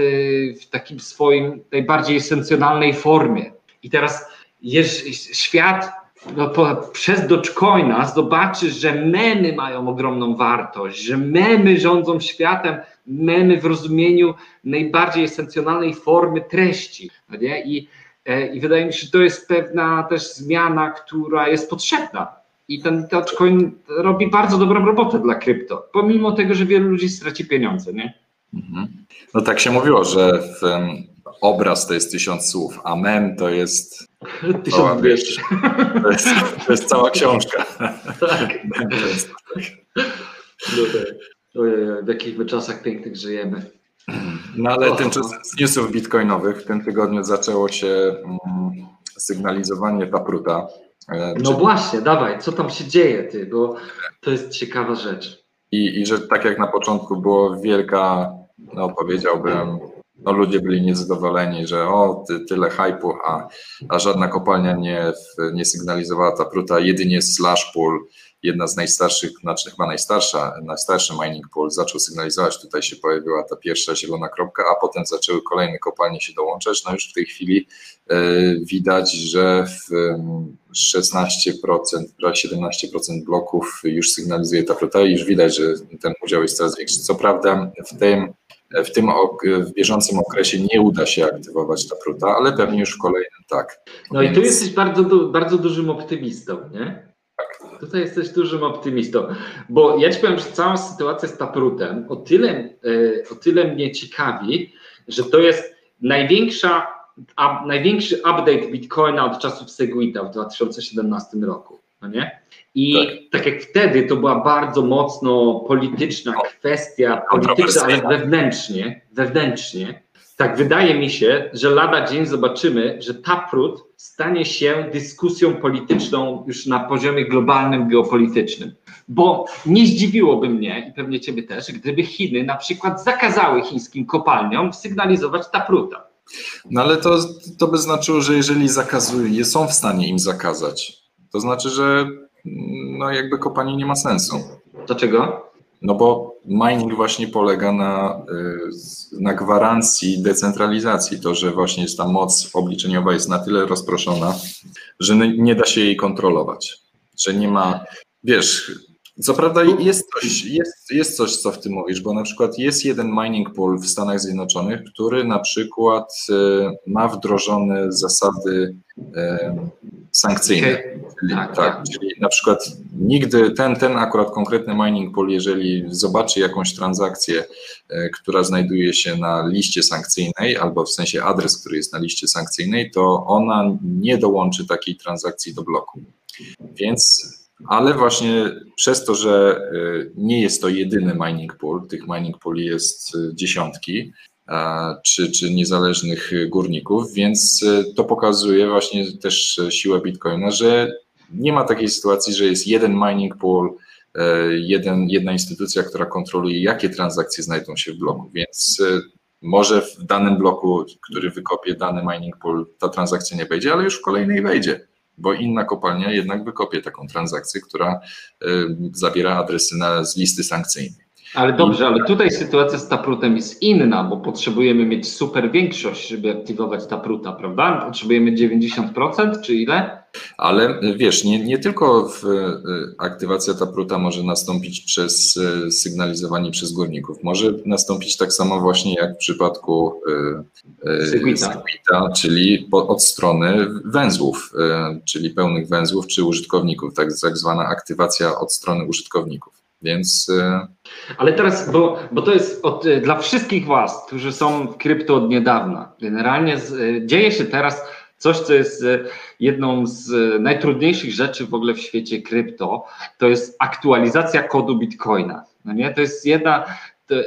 w takim swoim najbardziej esencjonalnej formie. I teraz jest, świat no, po, przez Dogecoina zobaczy, że memy mają ogromną wartość, że memy rządzą światem, memy w rozumieniu najbardziej esencjonalnej formy treści. No nie? I, e, I wydaje mi się, że to jest pewna też zmiana, która jest potrzebna i ten Dogecoin robi bardzo dobrą robotę dla krypto, pomimo tego, że wielu ludzi straci pieniądze, nie? Mhm. No tak się mówiło, że obraz to jest tysiąc słów, a mem to jest tysiąc wiesz, to jest, to jest cała książka. Tak. No tak. Ojej, w jakich my czasach pięknych żyjemy. No ale tymczasem z newsów bitcoinowych w tym tygodniu zaczęło się mm, sygnalizowanie Tapruta, no Czyli... właśnie, dawaj, co tam się dzieje, ty, bo to jest ciekawa rzecz. I, I że tak jak na początku było wielka, no powiedziałbym, no ludzie byli niezadowoleni, że o, ty, tyle hypu, a, a żadna kopalnia nie, nie sygnalizowała ta pruta, jedynie Slashpool jedna z najstarszych, znaczy chyba najstarsza, najstarszy mining pool zaczął sygnalizować, tutaj się pojawiła ta pierwsza zielona kropka, a potem zaczęły kolejne kopalnie się dołączać. No już w tej chwili e, widać, że w 16%, prawie 17% bloków już sygnalizuje ta flota i już widać, że ten udział jest coraz większy. Co prawda w tym w tym w bieżącym okresie nie uda się aktywować ta pruta, ale pewnie już w kolejnym tak. No Więc... i tu jesteś bardzo, bardzo dużym optymistą, nie? Tutaj jesteś dużym optymistą, bo ja ci powiem, że cała sytuacja z Taprutem o tyle, e, o tyle mnie ciekawi, że to jest największa, największy update Bitcoina od czasów Segwita w 2017 roku. No nie? I tak. tak. jak wtedy to była bardzo mocno polityczna kwestia, polityczna, ale wewnętrznie, wewnętrznie, tak wydaje mi się, że lada dzień zobaczymy, że Taproot stanie się dyskusją polityczną już na poziomie globalnym, geopolitycznym. Bo nie zdziwiłoby mnie i pewnie ciebie też, gdyby Chiny na przykład zakazały chińskim kopalniom sygnalizować Taproota. No ale to, to by znaczyło, że jeżeli zakazują, są w stanie im zakazać, to znaczy, że no jakby kopanie nie ma sensu. Dlaczego? No bo mining właśnie polega na, y, na gwarancji decentralizacji. To, że właśnie jest ta moc obliczeniowa jest na tyle rozproszona, że nie da się jej kontrolować. Że nie ma, wiesz, co prawda jest coś, jest, jest coś, co w tym mówisz, bo na przykład jest jeden mining pool w Stanach Zjednoczonych, który na przykład y, ma wdrożone zasady y, sankcyjne. Czyli, tak, tak, tak, czyli na przykład nigdy ten, ten akurat konkretny mining pool, jeżeli zobaczy jakąś transakcję, y, która znajduje się na liście sankcyjnej, albo w sensie adres, który jest na liście sankcyjnej, to ona nie dołączy takiej transakcji do bloku. Więc ale właśnie przez to, że y, nie jest to jedyny mining pool, tych mining pooli jest y, dziesiątki, czy, czy niezależnych górników, więc y, to pokazuje właśnie też siłę Bitcoina, że nie ma takiej sytuacji, że jest jeden mining pool, jeden, jedna instytucja, która kontroluje, jakie transakcje znajdą się w bloku, więc może w danym bloku, który wykopie dany mining pool, ta transakcja nie wejdzie, ale już w kolejnej wejdzie bo inna kopalnia jednak wykopie taką transakcję, która y, zawiera adresy na, z listy sankcyjnej. Ale dobrze, ale tutaj sytuacja z Taprutem jest inna, bo potrzebujemy mieć super większość, żeby aktywować Tapruta, prawda? Potrzebujemy 90% czy ile? Ale wiesz, nie, nie tylko y, aktywacja Tapruta może nastąpić przez y, sygnalizowanie przez górników. Może nastąpić tak samo właśnie jak w przypadku Segwita, czyli od strony węzłów, czyli pełnych węzłów czy użytkowników, tak, tak zwana aktywacja od strony użytkowników. Więc. Ale teraz, bo, bo to jest od, dla wszystkich Was, którzy są w krypto od niedawna. Generalnie z, dzieje się teraz coś, co jest jedną z najtrudniejszych rzeczy w ogóle w świecie krypto. To jest aktualizacja kodu Bitcoina. No nie? To jest jedna,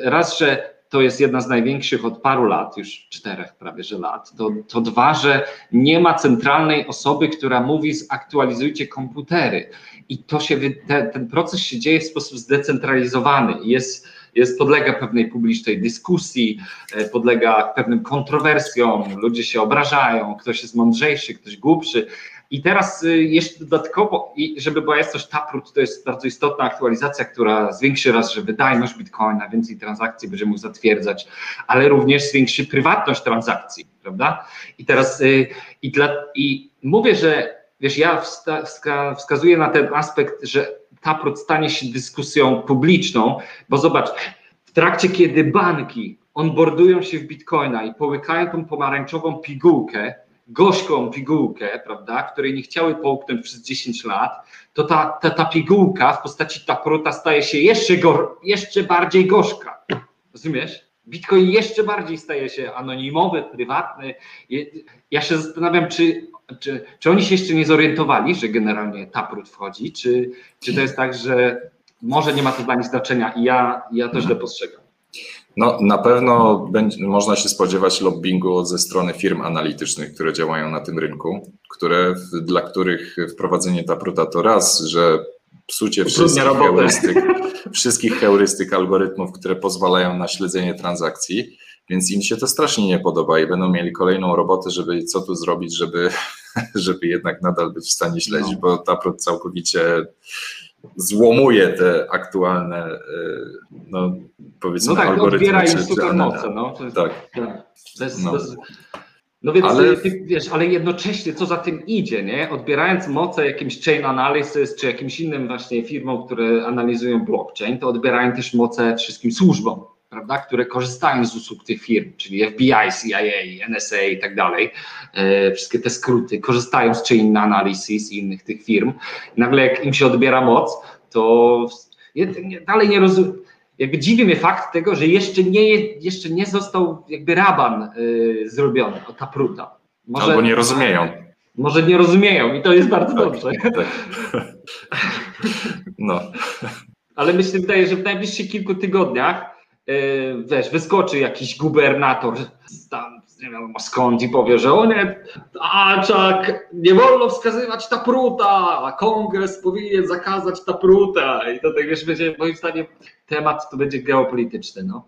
raz, że to jest jedna z największych od paru lat, już czterech prawie że lat. To, to dwa, że nie ma centralnej osoby, która mówi zaktualizujcie komputery. I to się, te, ten proces się dzieje w sposób zdecentralizowany. Jest, jest, podlega pewnej publicznej dyskusji, e, podlega pewnym kontrowersjom, ludzie się obrażają, ktoś jest mądrzejszy, ktoś głupszy. I teraz y, jeszcze dodatkowo, żeby była jasność, Taproot to jest bardzo istotna aktualizacja, która zwiększy raz, że wydajność Bitcoina, więcej transakcji będzie mógł zatwierdzać, ale również zwiększy prywatność transakcji, prawda? I teraz y, i, dla, i mówię, że wiesz, ja wska, wskazuję na ten aspekt, że Taproot stanie się dyskusją publiczną, bo zobacz, w trakcie kiedy banki onboardują się w Bitcoina i połykają tą pomarańczową pigułkę, gorzką pigułkę, prawda, której nie chciały połknąć przez 10 lat, to ta, ta, ta pigułka w postaci taprota staje się jeszcze, gor, jeszcze bardziej gorzka. Rozumiesz? Bitcoin jeszcze bardziej staje się anonimowy, prywatny. Ja się zastanawiam, czy, czy, czy oni się jeszcze nie zorientowali, że generalnie taprut wchodzi, czy, czy to jest tak, że może nie ma to dla nich znaczenia i ja, ja to źle postrzegam. No, na pewno będzie, można się spodziewać lobbingu ze strony firm analitycznych, które działają na tym rynku, które, dla których wprowadzenie Tapruta to raz, że psucie wszystkich heurystyk, wszystkich heurystyk algorytmów, które pozwalają na śledzenie transakcji, więc im się to strasznie nie podoba i będą mieli kolejną robotę, żeby co tu zrobić, żeby, żeby jednak nadal być w stanie śledzić, no. bo Taprut całkowicie złomuje te aktualne, e, no powiedzmy, No tak, algorytmy. odbiera im analizy. no. To jest, Tak. tak. Bez, No. bez, no więc Ale- ale... Ty, wiesz, ale jednocześnie co za tym idzie, nie? Odbierając moce jakimś chain analysis czy jakimś innym właśnie firmom, które analizują blockchain, to odbierają też moce wszystkim służbom, prawda, które korzystają z usług tych firm, czyli FBI, CIA, NSA i tak dalej. E, wszystkie te skróty korzystają z chain analysis i innych tych firm. I nagle jak im się odbiera moc, to dalej nie rozumiem. Jakby dziwi mnie fakt tego, że jeszcze nie, jeszcze nie został jakby raban y, zrobiony od Tapruta. Może, Albo nie rozumieją. Może nie rozumieją i to jest bardzo dobrze. Tak. No, Ale się wydaje, że w najbliższych kilku tygodniach y, wiesz, wyskoczy jakiś gubernator z tam, nie wiadomo skąd i powie, że o nie, a czak, nie wolno wskazywać Tapruta, a kongres powinien zakazać Tapruta. I to tak wiesz, będzie moim zdaniem temat to będzie geopolityczny, no.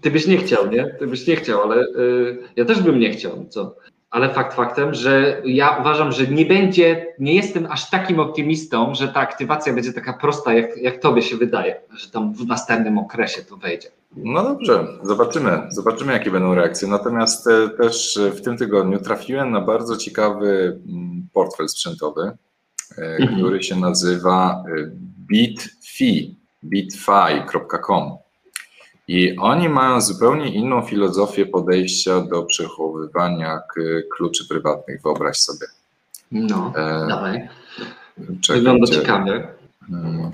Ty byś nie chciał, nie? Ty byś nie chciał, ale y, ja też bym nie chciał, co? Ale fakt faktem, że ja uważam, że nie będzie, nie jestem aż takim optymistą, że ta aktywacja będzie taka prosta, jak, jak tobie się wydaje, że tam w następnym okresie to wejdzie. No dobrze, zobaczymy, zobaczymy jakie będą reakcje. Natomiast e, też e, w tym tygodniu trafiłem na bardzo ciekawy mm, portfel sprzętowy, e, Mhm. który się nazywa bitfi, bitfi.com. I oni mają zupełnie inną filozofię podejścia do przechowywania kluczy prywatnych, wyobraź sobie. No, E, dawaj. czekaj, Wygląda ciekawie. Hmm,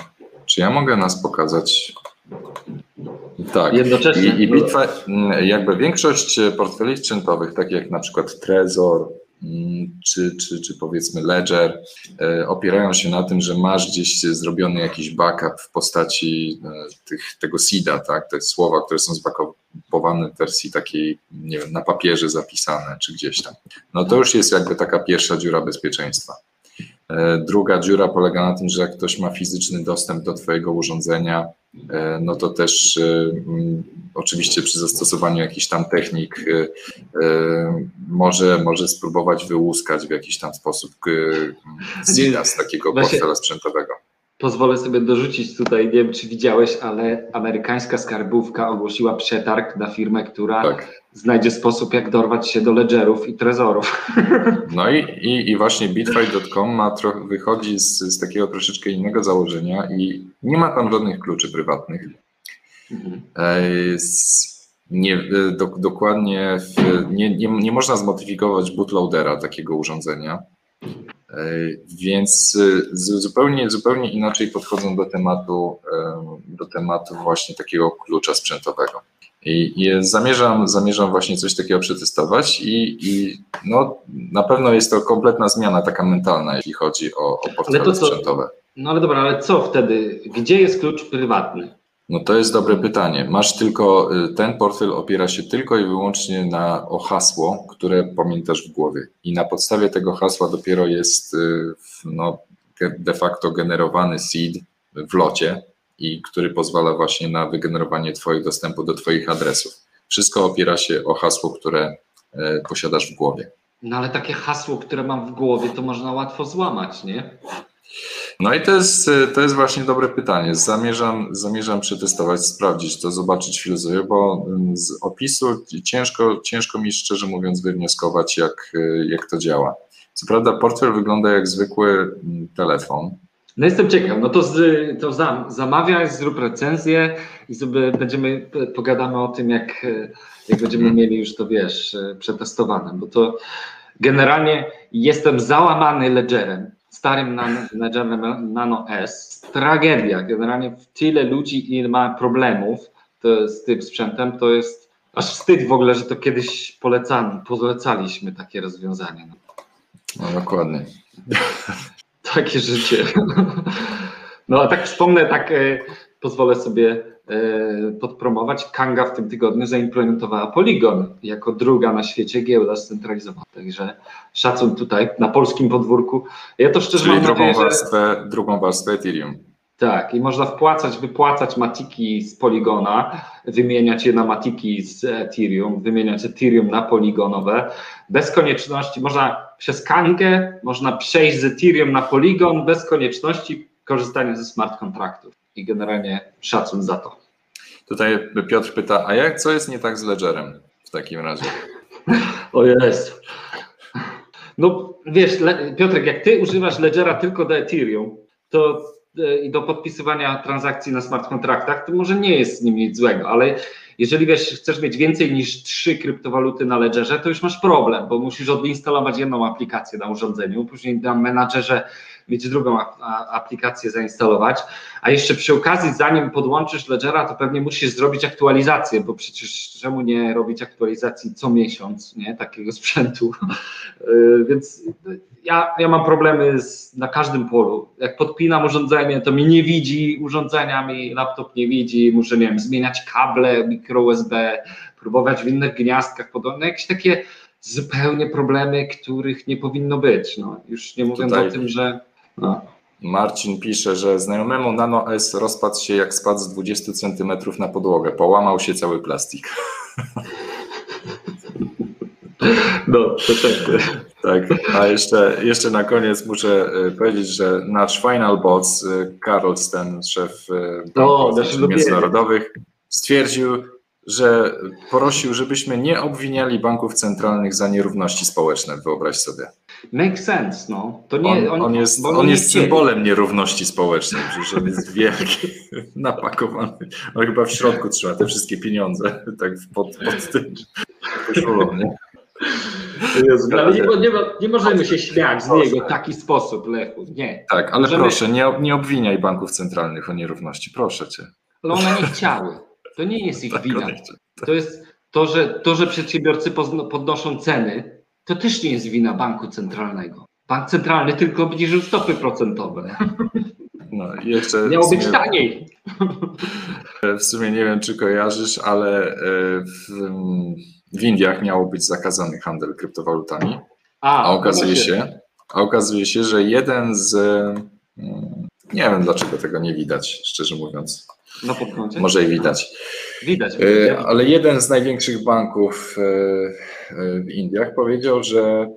Czy ja mogę nas pokazać? Tak. Jednocześnie. I, i bitwa, mm, jakby większość portfeli sprzętowych, takie jak na przykład Trezor, mm, czy, czy, czy powiedzmy Ledger, e, opierają się na tym, że masz gdzieś zrobiony jakiś backup w postaci e, tych, tego SIDA, tak? Te słowa, które są zbackupowane w wersji takiej, nie wiem, na papierze zapisane, czy gdzieś tam. No to już jest jakby taka pierwsza dziura bezpieczeństwa. E, Druga dziura polega na tym, że jak ktoś ma fizyczny dostęp do Twojego urządzenia, e, no to też e, mm, oczywiście przy zastosowaniu jakichś tam technik e, e, może, może spróbować wyłuskać w jakiś tam sposób e, ZIDA z takiego portfela sprzętowego. Pozwolę sobie dorzucić tutaj, nie wiem czy widziałeś, ale amerykańska skarbówka ogłosiła przetarg na firmę, która Tak. znajdzie sposób, jak dorwać się do ledgerów i trezorów. No i, i, i właśnie bitfight.com ma trochę, wychodzi z, z takiego troszeczkę innego założenia i nie ma tam żadnych kluczy prywatnych. E, s- Nie, e, do, dokładnie w, nie, nie, nie można zmodyfikować bootloadera takiego urządzenia, więc e, zupełnie, zupełnie inaczej podchodzą do tematu, e, do tematu właśnie takiego klucza sprzętowego. I, i zamierzam, zamierzam właśnie coś takiego przetestować i, i no, na pewno jest to kompletna zmiana taka mentalna, jeśli chodzi o, o portfele to sprzętowe. No ale dobra, ale co wtedy? Gdzie jest klucz prywatny? No to jest dobre pytanie. Masz tylko, y, ten portfel opiera się tylko i wyłącznie na, o hasło, które pamiętasz w głowie. I na podstawie tego hasła dopiero jest y, no, de facto generowany seed w locie, i który pozwala właśnie na wygenerowanie Twoich dostępu do Twoich adresów. Wszystko opiera się o hasło, które y, posiadasz w głowie. No ale takie hasło, które mam w głowie, to można łatwo złamać, nie? No i to jest, to jest właśnie dobre pytanie. Zamierzam, zamierzam przetestować, sprawdzić to, zobaczyć filozofię, bo mm, z opisu ciężko, ciężko mi szczerze mówiąc wywnioskować, jak, jak to działa. Co prawda portfel wygląda jak zwykły mm, telefon. No jestem ciekaw, no to, z, to zam, zamawiaj, zrób recenzję i sobie będziemy, pogadamy o tym, jak, jak będziemy Mhm. mieli już to, wiesz, przetestowane, bo to generalnie jestem załamany Ledgerem, starym Ledgerem Nano S. Tragedia, generalnie tyle ludzi, ile ma problemów z tym sprzętem, to jest aż wstyd w ogóle, że to kiedyś polecamy, polecaliśmy takie rozwiązania. No. No dokładnie. Takie życie. No a tak wspomnę, tak e, pozwolę sobie podpromować. Kanga w tym tygodniu zaimplementowała Polygon jako druga na świecie giełda scentralizowana. Także szacun tutaj na polskim podwórku. Ja to szczerze Czyli mam drugą nadzieję, że... warstwę, drugą warstwę Ethereum. Tak, i można wpłacać, wypłacać matiki z Poligona, wymieniać je na matiki z Ethereum, wymieniać Ethereum na poligonowe. Bez konieczności, można przez Kangę, można przejść z Ethereum na Polygon bez konieczności korzystania ze smart kontraktów. I generalnie szacun za to. Tutaj Piotr pyta, a jak, co jest nie tak z Ledgerem w takim razie? O jest. No wiesz, Piotrek, jak ty używasz Ledgera tylko do Ethereum, to e, i do podpisywania transakcji na smart kontraktach, to może nie jest z nim nic złego, ale jeżeli wiesz, chcesz mieć więcej niż trzy kryptowaluty na Ledgerze, to już masz problem, bo musisz odinstalować jedną aplikację na urządzeniu, później na menadżerze mieć drugą aplikację zainstalować, a jeszcze przy okazji, zanim podłączysz Ledgera, to pewnie musisz zrobić aktualizację, bo przecież czemu nie robić aktualizacji co miesiąc, nie, takiego sprzętu, Yy, więc ja, ja mam problemy z, na każdym polu. Jak podpinam urządzenie, to mi nie widzi urządzenia, mi laptop nie widzi, muszę, nie wiem, zmieniać kable, mikro USB, próbować w innych gniazdkach, podobne, jakieś takie zupełnie problemy, których nie powinno być. No, już nie mówiąc Tutaj- o tym, że no, Marcin pisze, że znajomemu Nano S rozpadł się jak spadł z 20 cm na podłogę. Połamał się cały plastik. no to tak. Tak, a jeszcze, jeszcze na koniec muszę e, powiedzieć, że nasz Final Boss, e, Karol Sten, szef O, Banku nasz ulubieniec. Międzynarodowych, stwierdził, że prosił, żebyśmy nie obwiniali banków centralnych za nierówności społeczne, wyobraź sobie. Make sense, no. To nie, On, on jest, bo oni on nie jest symbolem nierówności społecznej, przecież on jest wielki, napakowany. On chyba w środku trzyma te wszystkie pieniądze, tak pod, pod tym koszulą, nie? No, ale nie, nie, nie możemy się śmiać z niego w taki sposób, Lechu. Nie. Tak, ale Możemy- proszę, nie, nie obwiniaj banków centralnych o nierówności, proszę cię. Ale one nie chciały. To nie jest ich Tak, wina. To jest to, że, to, że przedsiębiorcy podnoszą ceny, to też nie jest wina banku centralnego. Bank centralny tylko obniżył stopy procentowe. No, jeszcze Miało w być sumie, taniej. w sumie nie wiem, czy kojarzysz, ale e, w, w Indiach miało być zakazany handel kryptowalutami, a okazuje no się, a okazuje się, że jeden z mm, nie wiem dlaczego tego nie widać, szczerze mówiąc. Na? Może i widać. Widać. E, Ale jeden z największych banków e, e, w Indiach powiedział, że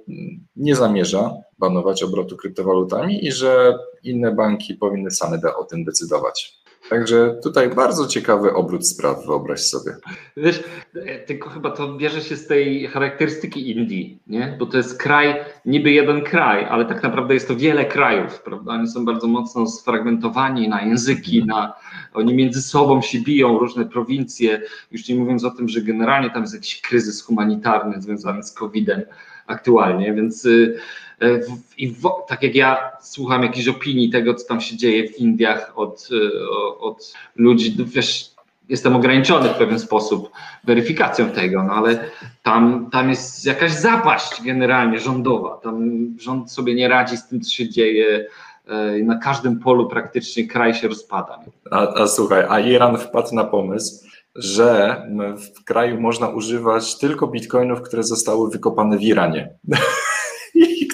nie zamierza banować obrotu kryptowalutami i że inne banki powinny same o tym decydować. Także tutaj bardzo ciekawy obrót spraw, wyobraź sobie. Wiesz, e, tylko chyba to bierze się z tej charakterystyki Indii, nie? Bo to jest kraj, niby jeden kraj, ale tak naprawdę jest to wiele krajów, prawda? Oni są bardzo mocno sfragmentowani na języki, na, oni między sobą się biją, różne prowincje, już nie mówiąc o tym, że generalnie tam jest jakiś kryzys humanitarny związany z COVID-em aktualnie, więc y, i w, tak jak ja słucham jakichś opinii tego, co tam się dzieje w Indiach od, o- od ludzi, no wiesz, jestem ograniczony w pewien sposób weryfikacją tego, no ale tam, tam jest jakaś zapaść generalnie rządowa. Tam rząd sobie nie radzi z tym, co się dzieje. e, Na każdym polu praktycznie kraj się rozpada. A, a słuchaj, a Iran wpadł na pomysł, że w kraju można używać tylko bitcoinów, które zostały wykopane w Iranie.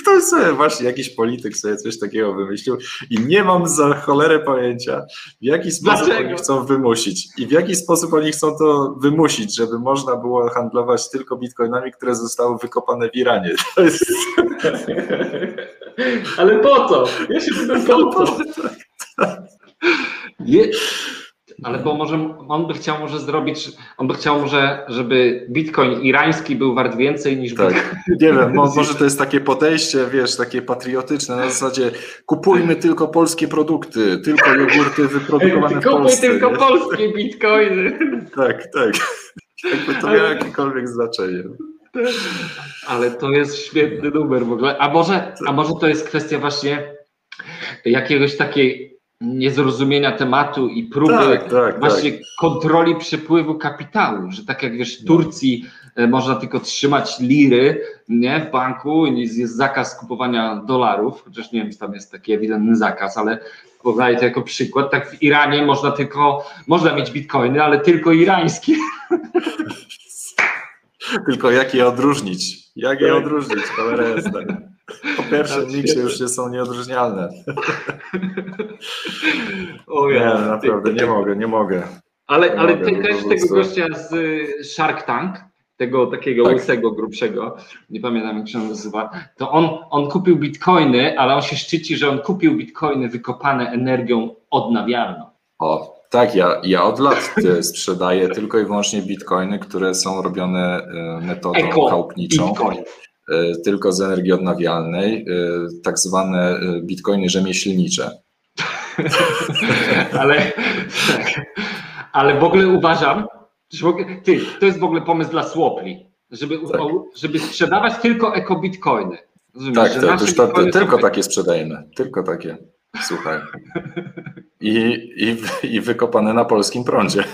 Ktoś sobie, właśnie jakiś polityk sobie coś takiego wymyślił i nie mam za cholerę pojęcia, w jaki sposób Dlaczego? oni chcą wymusić i w jaki sposób oni chcą to wymusić, żeby można było handlować tylko bitcoinami, które zostały wykopane w Iranie. Jest... Ale po co? Ja się pytam po co? Nie, ale bo może on by chciał może zrobić, on by chciał może, żeby bitcoin irański był wart więcej niż bitcoin. Tak, nie wiem, mo, może to jest takie podejście, wiesz, takie patriotyczne, na zasadzie kupujmy tylko polskie produkty, tylko jogurty wyprodukowane w Kupuj Polsce. tylko nie? polskie bitcoiny. Tak, tak. Jakby to miało jakiekolwiek znaczenie. Ale to jest świetny numer w ogóle. A może, a może to jest kwestia właśnie jakiegoś takiej niezrozumienia tematu i próby Tak, tak, właśnie kontroli przepływu kapitału, że tak jak wiesz, w Turcji e, można tylko trzymać liry nie, w banku, jest, jest zakaz kupowania dolarów, chociaż nie wiem, czy tam jest taki ewidentny zakaz, ale podaję to jako przykład. Tak w Iranie można tylko, można mieć bitcoiny, ale tylko irańskie. Tylko jak je odróżnić? Jak je Tak. odróżnić? Cholera jasna. Po pierwszym miksie już nie są nieodróżnialne. O Nie, ja, naprawdę, nie mogę, nie mogę. Ale, Nie ale mogę, ty tego gościa z y, Shark Tank, tego takiego Tak. łysego, grubszego, nie pamiętam jak się on nazywa, to on, on kupił bitcoiny, ale on się szczyci, że on kupił bitcoiny wykopane energią odnawialną. O, tak, ja, ja od lat sprzedaję tylko i wyłącznie bitcoiny, które są robione e, metodą Eko chałupniczą, bitcoin. E, tylko z energii odnawialnej, e, tak zwane e, bitcoiny rzemieślnicze. Ale, tak. ale w ogóle uważam, że ty, to jest w ogóle pomysł dla Swapli, żeby, Tak. żeby sprzedawać tylko eko-bitcoiny. Rozumiesz, Tak, to, nasze już to, są tylko eko- takie sprzedajemy, tylko takie. Słuchaj. I, i, I wykopane na polskim prądzie.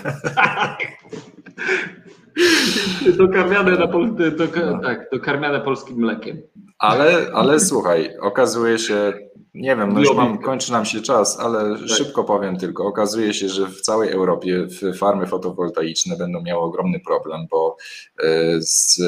Dokarmiane, na pol, do, tak, dokarmiane polskim mlekiem. Ale, ale słuchaj, okazuje się, nie wiem, no już mam, kończy nam się czas, ale szybko powiem tylko, okazuje się, że w całej Europie farmy fotowoltaiczne będą miały ogromny problem, bo e, z,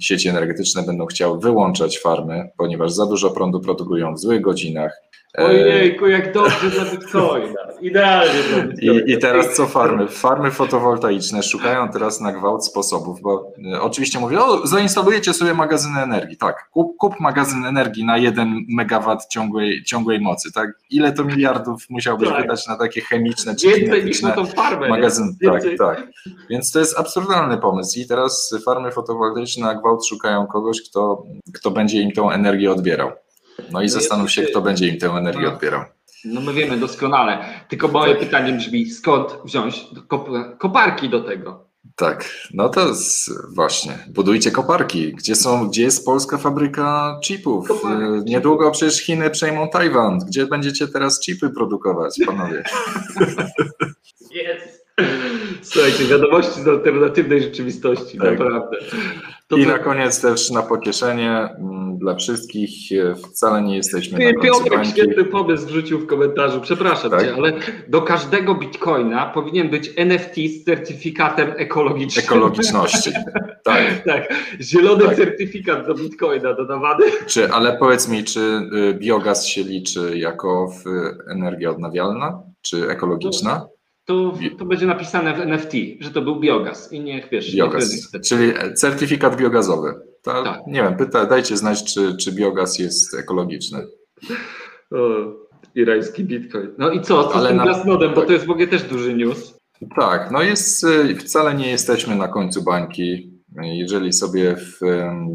sieci energetyczne będą chciały wyłączać farmy, ponieważ za dużo prądu produkują w złych godzinach. E, Ojejku, jak dobrze dla bitcoina. Idealnie dla bitcoina. I, I teraz co farmy? Farmy fotowoltaiczne szukają teraz na gwałt sposobów, bo e, oczywiście mówię, o, zainstalujecie sobie magazyny energii. Tak, kup, kup magazyn energii na 1 megawatt ciągłej, ciągłej mocy. Tak? Ile to miliardów musiałbyś Tak. wydać na takie chemiczne czy Więcej niż na tą farmę. magazyn? Tak, tak. Więc to jest absurdalny pomysł i teraz farmy fotowoltaiczne na gwałt szukają kogoś, kto, kto będzie im tą energię odbierał. No i ja zastanów się, kto będzie im tę energię No. odbierał. No my wiemy doskonale. Tylko moje Tak. pytanie brzmi, skąd wziąć kop koparki do tego? Tak, no to jest właśnie. Budujcie koparki. Gdzie są, gdzie jest polska fabryka chipów? Koparek, E, Niedługo przecież Chiny przejmą Tajwan. Gdzie będziecie teraz chipy produkować, panowie? Jest. Słuchajcie, wiadomości z alternatywnej rzeczywistości, Tak. naprawdę. To I na koniec też na pocieszenie mm, dla wszystkich. e, Wcale nie jesteśmy Ty, na Piotrek bańki. świetny pomysł wrzucił w komentarzu, przepraszam Tak? cię, ale do każdego bitcoina powinien być NFT z certyfikatem ekologicznym. Ekologiczności. Tak. tak, zielony Tak. certyfikat do bitcoina dodawany. Czy, ale powiedz mi, czy y, biogaz się liczy jako w, energia odnawialna, czy ekologiczna? To, to będzie napisane w NFT, że to był biogaz i niech wiesz. niech Biogaz, ten- czyli certyfikat biogazowy. To, Tak. Nie wiem, pyta, dajcie znać, czy, czy biogaz jest ekologiczny. O, irański bitcoin. No i co, co Ale z tym na- Glassnodem, bo to jest w ogóle też duży news. Tak, no jest, y, wcale nie jesteśmy na końcu bańki. Jeżeli sobie w em,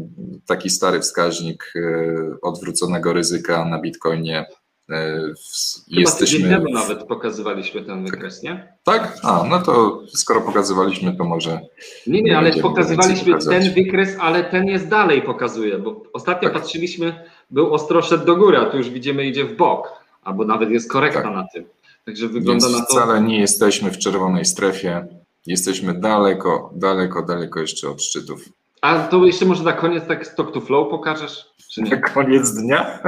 taki stary wskaźnik y, odwróconego ryzyka na Bitcoinie y, Chyba jesteśmy. temu nawet pokazywaliśmy ten wykres, nie? Tak? A, no to skoro pokazywaliśmy, to może. Nie, nie, ale pokazywaliśmy ten wykres, ale ten jest dalej pokazuje, bo ostatnio Tak. patrzyliśmy, był ostro szedł do góry, a tu już widzimy idzie w bok, albo nawet jest korekta Tak. na tym. Także wygląda Więc na to. wcale nie jesteśmy w czerwonej strefie. Jesteśmy daleko, daleko, daleko jeszcze od szczytów. A to jeszcze może na koniec tak stock to flow pokażesz? Czy nie? Koniec dnia?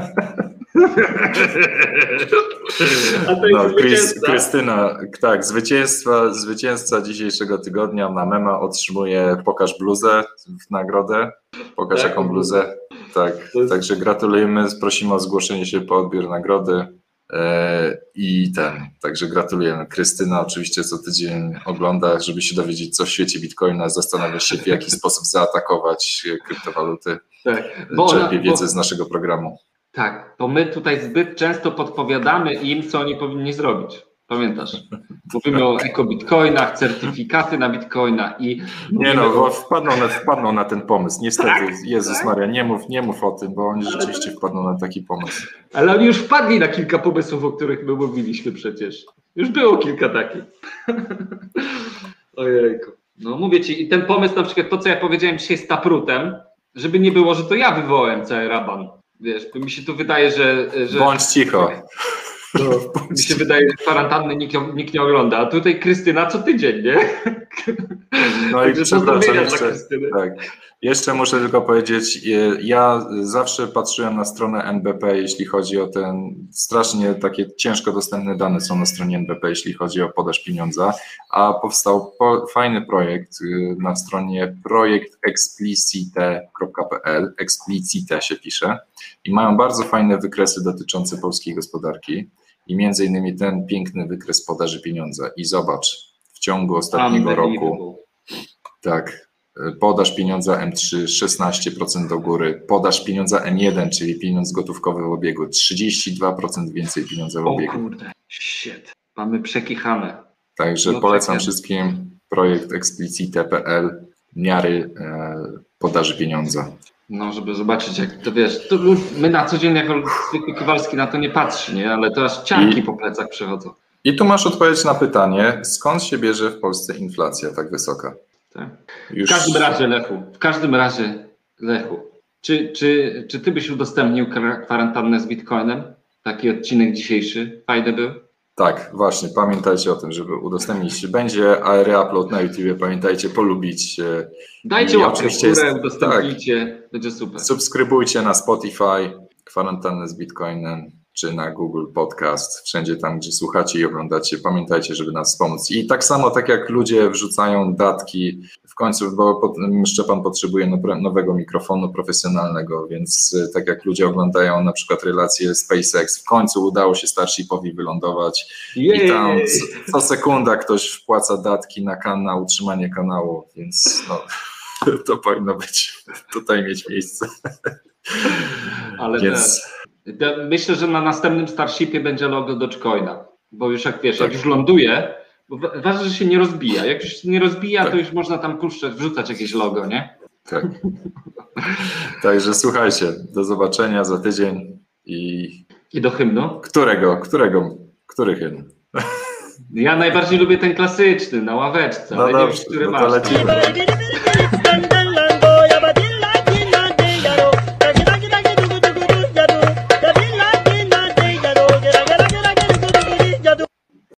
No, Chris. Krystyna, tak, zwycięstwa, zwycięzca dzisiejszego tygodnia na mema otrzymuje pokaż bluzę w nagrodę. Pokaż Tak? jaką bluzę. Tak, jest- także gratulujemy, prosimy o zgłoszenie się po odbiór nagrody. E, I ten, także gratulujemy. Krystyna oczywiście co tydzień ogląda, żeby się dowiedzieć, co w świecie Bitcoina, zastanawia się, w jaki sposób zaatakować kryptowaluty. Tak, bo ona, Czerpie bo, wiedzę z naszego programu. Tak, bo my tutaj zbyt często podpowiadamy im, co oni powinni zrobić. Pamiętasz? Mówimy o ekobitcoinach, certyfikaty na bitcoina i Nie no, o- wpadną na, wpadną na ten pomysł. Niestety, Tak, Jezus tak. Maria, nie mów, nie mów o tym, bo oni rzeczywiście wpadną na taki pomysł. Ale oni już wpadli na kilka pomysłów, o których my mówiliśmy przecież. Już było kilka takich. Ojejku. No mówię ci, i ten pomysł na przykład to, co ja powiedziałem dzisiaj z Taprutem, żeby nie było, że to ja wywołałem cały raban. Wiesz, bo mi się tu wydaje, że, że Bądź cicho. no, mi się wydaje, że kwarantanny nikt, nikt nie ogląda, a tutaj Krystyna co tydzień, nie? No i przepraszam, jeszcze, tak. Jeszcze muszę tylko powiedzieć, e, ja zawsze patrzyłem na stronę NBP, jeśli chodzi o ten, strasznie takie ciężko dostępne dane są na stronie NBP, jeśli chodzi o podaż pieniądza, a powstał po, fajny projekt y, na stronie projektexplicite.pl, explicite się pisze i mają bardzo fajne wykresy dotyczące polskiej gospodarki i między innymi ten piękny wykres podaży pieniądza i zobacz, w ciągu ostatniego roku tak. Podaż pieniądza M3 16% do góry, podaż pieniądza M1, czyli pieniądz gotówkowy w obiegu 32% więcej pieniądza w O obiegu. kurde, shit. Mamy przekichane. Także no polecam wszystkim projekt explicite.pl miary e, podaży pieniądza. No, żeby zobaczyć, jak to wiesz, to my na co dzień jako zwykły Kowalski na to nie patrzy, nie? Ale teraz ciarki I- po plecach przechodzą. I tu masz odpowiedź na pytanie, skąd się bierze w Polsce inflacja tak wysoka? Tak? Już W każdym razie, Lechu, w każdym razie, Lechu, czy, czy, czy ty byś udostępnił kwarantannę z Bitcoinem? Taki odcinek dzisiejszy, fajny był? Tak, właśnie, pamiętajcie o tym, żeby udostępnić. Będzie reupload na YouTubie, pamiętajcie polubić. e, Dajcie łapkę w górę, tak. udostępnijcie, będzie super. Subskrybujcie na Spotify, kwarantannę z Bitcoinem, czy na Google Podcast, wszędzie tam, gdzie słuchacie i oglądacie. Pamiętajcie, żeby nas wspomóc. I tak samo, tak jak ludzie wrzucają datki, w końcu, bo Szczepan potrzebuje no- nowego mikrofonu profesjonalnego, więc e, tak jak ludzie oglądają na przykład relacje SpaceX, w końcu udało się Starshipowi wylądować i tam Jej! co, sekunda ktoś wpłaca datki na kanał, utrzymanie kanału, więc no, to powinno być tutaj mieć miejsce. Ale Więc Ja Myślę, że na następnym Starshipie będzie logo Dogecoina, bo już jak wiesz, Tak. jak już ląduje, bo wa- ważne, że się nie rozbija. Jak już się nie rozbija, Tak. to już można tam puszczać, wrzucać jakieś logo, nie? tak. Także słuchajcie, do zobaczenia za tydzień i I do hymnu. którego, którego, który hymn? Ja najbardziej lubię ten klasyczny, na ławeczce, No ale nie wiem, dobrze, który no masz.